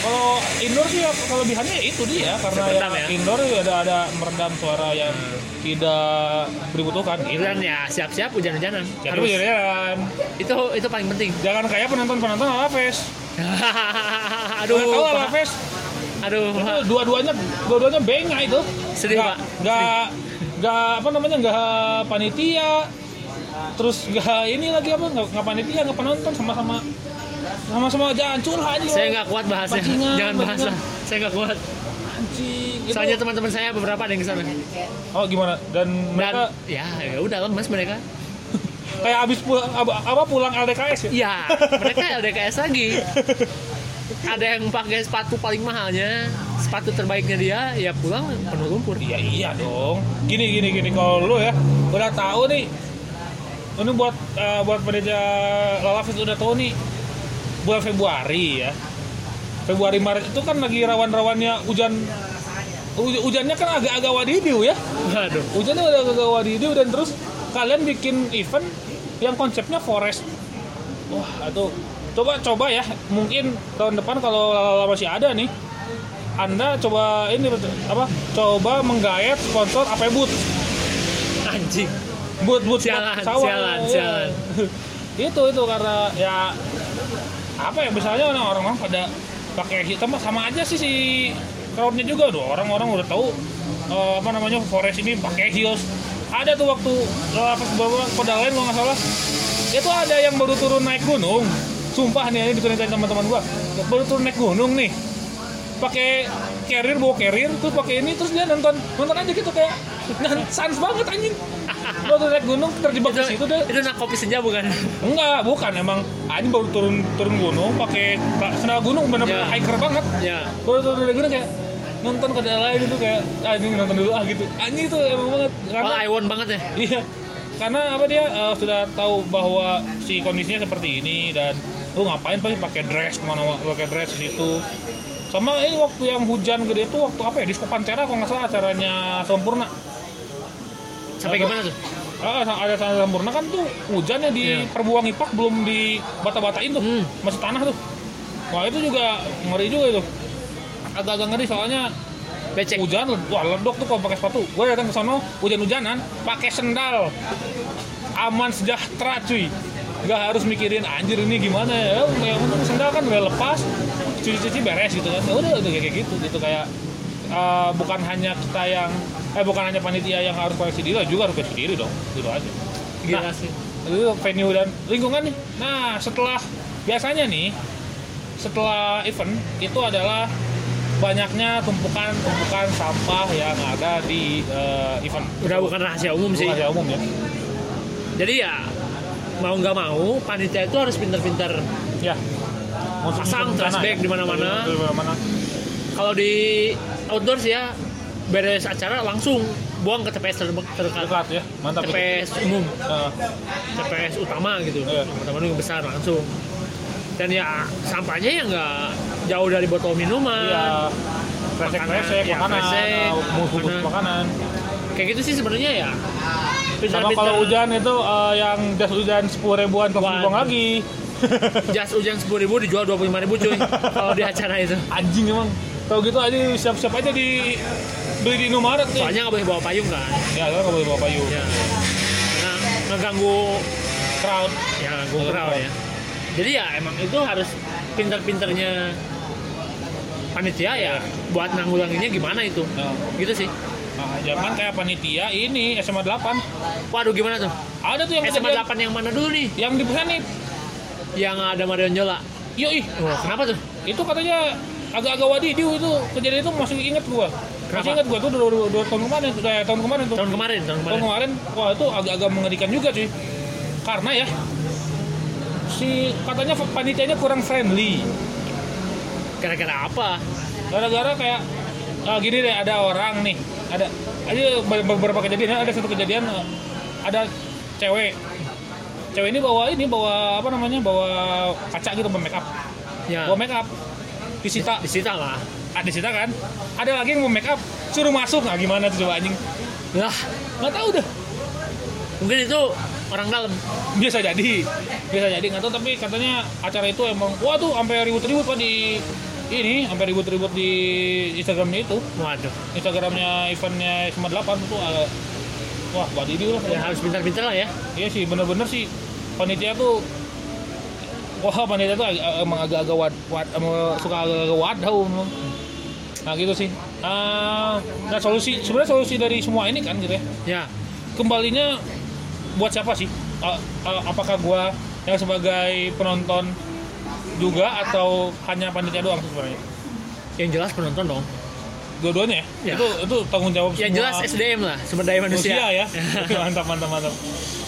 Kalau indoor sih ya kelebihannya ya itu dia karena ya, ya. indoor ada ada meredam suara yang tidak dibutuhkan. Gitu. Dan ya siap-siap hujan-hujanan. Jadi Harus. jalan. Itu itu paling penting. Jangan kayak penonton-penonton Alaves. aduh, Pak. Alaves? aduh, Itu dua-duanya dua-duanya benga itu. Sedih, Nggak- Pak. Nggak nggak apa namanya nggak panitia. Terus nggak ini lagi apa nggak panitia nggak penonton sama-sama sama-sama jancur aja. Saya nggak kuat bahasnya. Jangan bahas lah. Saya nggak kuat. Anjing. Itu- Soalnya teman-teman saya beberapa ada yang ke sana. Oh gimana? Dan Dan mereka ya, ya udah lemes mereka. kayak abis pulang apa, apa pulang LDKS ya? Iya, mereka LDKS lagi. Ada yang pakai sepatu paling mahalnya, sepatu terbaiknya dia, ya pulang penuh lumpur. Iya iya dong. Gini gini gini kalau lu ya udah tahu nih. Ini buat eh, buat pekerja lalaf itu udah tahu nih bulan Februari ya. Februari Maret itu kan lagi rawan-rawannya hujan huj- hujannya kan agak-agak wadidiu ya. Waduh. Hujannya udah agak wadidiu dan terus kalian bikin event yang konsepnya forest. Wah, itu coba coba ya. Mungkin tahun depan kalau Lala masih ada nih anda coba ini apa coba menggayat sponsor apa boot anjing boot boot Sialan, sawah. sialan, sialan. itu itu karena ya apa ya misalnya orang-orang pada pakai hitam sama aja sih si crowdnya juga tuh. Orang-orang udah tahu eh, apa namanya forest ini pakai heels. Ada tuh waktu eh, pas bawa pedal lain nggak salah. Itu ada yang baru turun naik gunung. Sumpah nih ini diceritain teman-teman gua. Baru turun naik gunung nih pakai carrier bawa carrier terus pakai ini terus dia nonton nonton aja gitu kayak nah, sans banget anjing baru naik gunung terjebak di situ deh itu nak kopi senja bukan Enggak, bukan emang anjing baru turun turun gunung pakai sandal gunung bener-bener Ya. hiker banget. ya Baru turun dari gunung kayak nonton ke daerah lain itu kayak ah, anjing nonton dulu ah gitu. Anjing itu emang banget oh karena I want banget ya iya. Karena apa dia eh, sudah tahu bahwa si kondisinya seperti ini dan lu ngapain pasti pakai dress ke mana pakai dress di situ. Sama ini waktu yang hujan gede itu waktu apa ya di Pantera kalau nggak salah acaranya sempurna. sampai Apa? gimana tuh Ah, ada tanah sempurna kan tuh hujannya di Iya. perbuang ipak belum di bata-batain tuh Hmm. masih tanah tuh wah itu juga ngeri juga itu agak-agak ngeri soalnya becek hujan wah ledok tuh kalau pakai sepatu gue datang ke sono hujan-hujanan pakai sendal aman sejahtera cuy nggak harus mikirin anjir ini gimana ya yang penting sendal kan udah lepas cuci-cuci beres gitu kan ya udah udah kayak gitu gitu kayak eh, bukan hanya kita yang eh bukan hanya panitia yang harus koleksi diri juga harus koleksi diri dong gitu aja Nah, sih itu venue dan lingkungan nih. Nah, setelah biasanya nih setelah event itu adalah banyaknya tumpukan-tumpukan sampah yang ada di eh, event. udah bukan rahasia umum sih rahasia umum ya. jadi ya mau nggak mau panitia itu harus pinter-pinter Ya. Masuk Pasang trash bag ya. di mana-mana. Kalau di outdoors ya beres acara langsung buang ke TPS ter- terdekat Dekat ya. Mantap itu. TPS umum Eh, TPS utama gitu Iya. utama yang besar langsung dan ya sampahnya ya nggak jauh dari botol minuman Iya. Kresek-kresek, ya, makanan, kresek, eh, bungkus makanan. makanan. Kayak gitu sih sebenarnya ya. Sama pintar-pintar kalau hujan itu eh, yang jas hujan sepuluh ribuan buang lagi. jas hujan sepuluh ribu dijual dua puluh lima ribu cuy kalau di acara itu. Anjing emang. Tahu gitu aja siap-siap aja di beli di Indomaret nih. soalnya nggak boleh bawa payung kan? Ya, kan nggak boleh bawa payung. ya. Karena ngeganggu Crowd. ya ngeganggu crowd ya. Jadi ya emang itu harus pinter-pinternya panitia ya buat nanggulanginnya gimana itu. Nah, gitu sih nah, jangan kayak panitia ini SMA 8. waduh gimana tuh Ada tuh yang SMA kejadian- 8 yang mana dulu nih yang di Busanip. yang ada Marion Jola Yoi, oh, kenapa tuh itu katanya agak-agak wadidiu itu kejadian itu masih inget gua. Masih Kenapa? inget gua tuh dua, dua, dua tahun kemarin, tuh, eh, tahun kemarin tuh. tahun kemarin tahun Tahun kemarin kemarin, wah itu agak-agak mengerikan juga cuy. Karena ya si katanya panitianya kurang friendly. gara-gara apa gara-gara kayak ah, gini deh ada orang nih ada ada be- beberapa kejadian ada satu kejadian ada cewek. Cewek ini bawa ini bawa apa namanya bawa kaca gitu bawa make up ya. Bawa make up disita. Disita lah. Ah, disita kan? Ada lagi yang mau make up suruh masuk. Nah gimana tuh coba anjing? Lah. Nggak tahu dah mungkin itu orang dalam. Biasa jadi. Biasa jadi nggak tahu tapi katanya acara itu emang wah tuh sampai ribut-ribut pak di ini sampai ribut-ribut di Instagramnya itu. Waduh. Instagramnya eventnya SMA 8 itu agak wah wadidiu lah. Ya harus pintar-pintar lah ya. Iya sih bener-bener sih. Panitia tuh wah panitia tuh ag- emang agak-agak wad, wad, emang suka agak-agak emang. nah gitu sih. Ah, nah solusi sebenarnya solusi dari semua ini kan gitu ya. Ya. Kembalinya buat siapa sih? Ah, ah, apakah gua yang sebagai penonton juga atau hanya panitia doang sebenarnya? Yang jelas penonton dong. Dua-duanya ya? Ya. itu itu tanggung jawab yang jelas SDM lah sumber daya manusia, manusia ya? Mantap mantap mantap.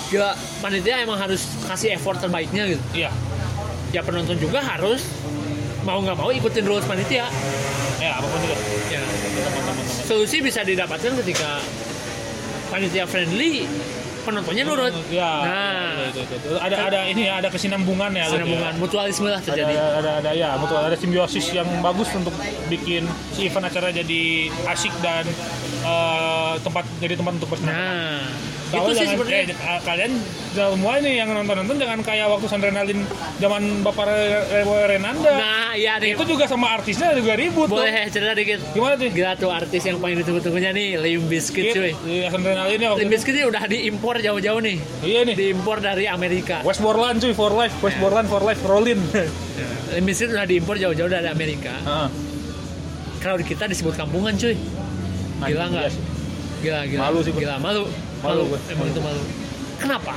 Gila, panitia emang harus kasih effort terbaiknya gitu. Iya. Ya penonton juga harus mau nggak mau ikutin rules panitia. Ya apa pun juga. Ya. Mantap mantap mantap. Solusi bisa didapatkan ketika panitia friendly penontonnya nurut ya Nah. itu, itu, itu. ada ada ini ya ada kesinambungan ya gitu ya. sinambungan mutualisme lah terjadi ada, ada, ada ya betul ada simbiosis yang bagus untuk bikin si event acara jadi asik dan eh, tempat jadi tempat untuk bersenang nah gitu sih sebenarnya eh, kalian semua ini yang nonton-nonton jangan kayak waktu Sandrenalin zaman Bapak Re- Re- Renanda. nah iya nih itu juga sama artisnya juga ribut tuh. boleh cerita dikit Gimana tuh? Gila tuh artis yang paling ditunggu-tunggunya nih Limp Bizkit cuy Iya, Sandrenalin ya itu. Bizkit ini udah diimpor jauh-jauh nih Iya nih. Diimpor dari Amerika Westmoreland cuy for life, Westmoreland for life, Rolling. Limp Bizkit udah diimpor jauh-jauh dari Amerika Heeh. Crowd kita disebut kampungan cuy Gila nggak? Iya sih. Gila, gila Malu sih. Gila, malu Malu Malu, gua. emang itu malu Kenapa?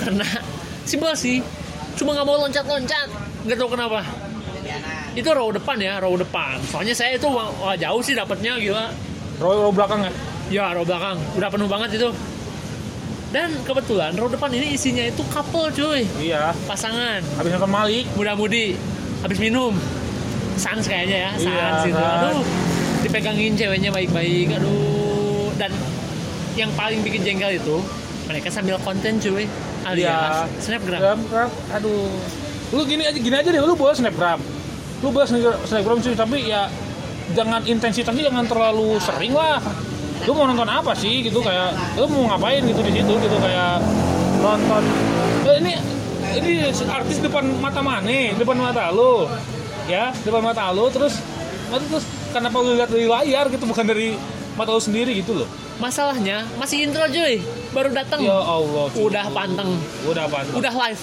Karena simpel sih Cuma nggak mau loncat-loncat Gak tau kenapa itu row depan ya, row depan. Soalnya saya itu wah, jauh sih dapatnya gila. Row, row belakang ya? Ya, row belakang. Udah penuh banget itu. Dan kebetulan row depan ini isinya itu couple cuy. Iya. Pasangan. Habis nonton Malik. Muda-mudi. Habis minum. Sans kayaknya ya, sans Iya, itu. Aduh. Dipegangin ceweknya baik-baik. Aduh. Dan yang paling bikin jengkel itu mereka sambil konten cuy. Alias snapgram. Gram, gram. Aduh. Lu gini aja, gini aja deh, lu boleh snapgram. Lu boleh snap- snapgram sih, tapi ya jangan intensitasnya jangan terlalu sering lah. Lu mau nonton apa sih gitu kayak lu mau ngapain gitu di situ gitu kayak nonton Eh, ini ini artis depan mata mana depan mata lu ya depan mata lu terus terus kenapa lu lihat dari layar gitu bukan dari mata lu sendiri gitu loh Masalahnya masih intro cuy. Baru datang. ya Allah cuy. Udah panteng. udah apa Udah live.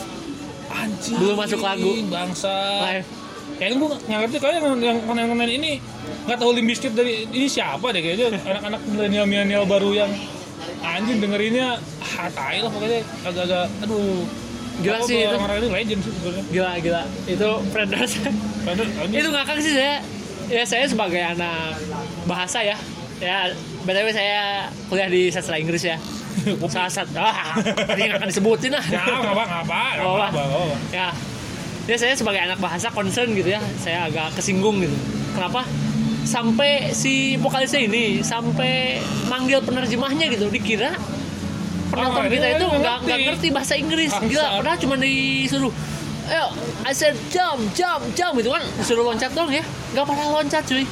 anjing Belum masuk lagu. bangsa Live. kayaknya gue nggak ngerti kayaknya yang yang konten ini nggak tahu Limp Bizkit dari ini siapa deh kayaknya anak-anak milenial milenial baru yang anjing dengerinnya ah tai lah pokoknya agak-agak aduh Gila Apa sih itu. orang-orang ini legend sih sebenarnya Gila gila. Itu Predators. Itu ngakak sih saya ya saya sebagai anak bahasa ya ya btw saya kuliah di sastra Inggris ya. Sasat ah tadi akan disebutin lah. Ya nggak apa nggak apa nggak Oh, apa. apa. Ya. Ya saya sebagai anak bahasa concern gitu ya. Saya agak kesinggung gitu. Kenapa? Sampai si vokalisnya ini sampai manggil penerjemahnya gitu. Dikira penonton Ah, kita itu nggak ngerti. ngerti bahasa Inggris. Gila padahal cuma disuruh ayo I said jump jump jump gitu kan. Disuruh loncat dong ya. Nggak pada loncat cuy.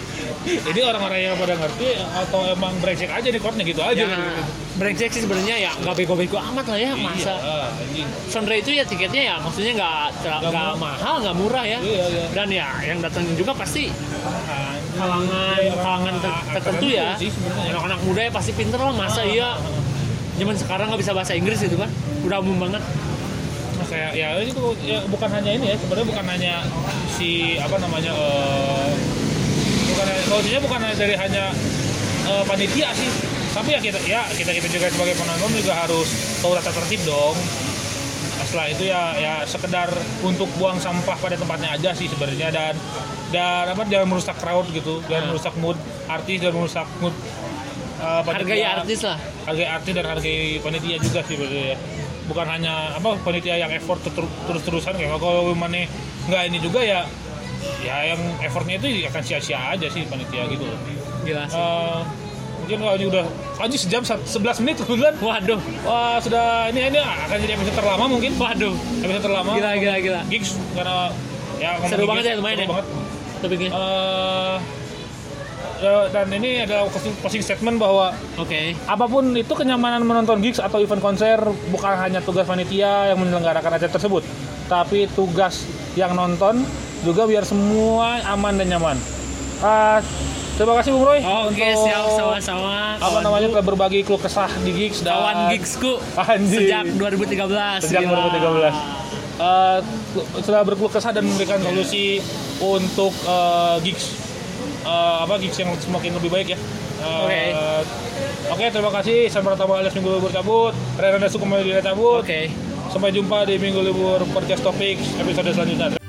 Jadi orang-orang yang pada ngerti atau emang brengsek aja nih chordnya gitu aja. Ya gitu. brengsek sih sebenarnya ya. Nggak bego-bego amat lah ya masa. iya, anjing Sondre itu ya tiketnya ya maksudnya nggak Nggak mahal nggak murah ya. Iya iya. Dan ya yang datang juga pasti kalangan Iya, kalangan ter- tertentu ya. anak-anak muda ya pasti pinter lah masa Ah, iya. Zaman sekarang nggak bisa bahasa Inggris gitu kan. Udah umum banget kayak ya itu ya bukan hanya ini ya sebenarnya bukan hanya si apa namanya eh bukan solusinya bukan hanya dari hanya eh, panitia sih tapi ya kita ya kita kita juga sebagai penonton juga harus tahu tata tertib dong. Nah, setelah itu ya ya sekedar untuk buang sampah pada tempatnya aja sih sebenarnya dan dan apa jangan merusak crowd gitu jangan Ah. merusak mood artis dan merusak mood eh, hargai panitia artis lah. Hargai artis dan hargai panitia juga sih berarti ya bukan hanya apa panitia yang effort ter- terus-terusan kayak kalau mana nggak ini juga ya ya yang effortnya itu akan sia-sia aja sih panitia gitu. Loh sih. Eh, mungkin kalau ini udah anjir sejam sat- 11 menit kemudian waduh. Wah sudah ini ini akan jadi episode terlama mungkin. Waduh. Episode terlama. Gila gila gila. Gigs karena ya Seru banget gigs, ya, lumayan seru ya. banget. topiknya. Eh, ya, dan ini adalah closing, closing statement bahwa oke Apa pun itu kenyamanan menonton gigs atau event konser bukan hanya tugas panitia yang menyelenggarakan acara tersebut, tapi tugas yang nonton juga biar semua aman dan nyaman. Ah, terima kasih Bung Roy. oke untuk siap sama-sama Apa namanya telah berbagi keluh kesah di gigs dan kawan gigsku Anjing. sejak 2013 sejak gila. 2013. Eh, setelah berkeluh kesah dan memberikan solusi untuk eh, gigs Eh, apa gigs yang semakin lebih baik ya. Eh, Oke. Oke, terima kasih. Sampai bertemu alias minggu libur cabut. Renanda Sukumaya cabut. oke Sampai jumpa di minggu libur podcast topik episode selanjutnya.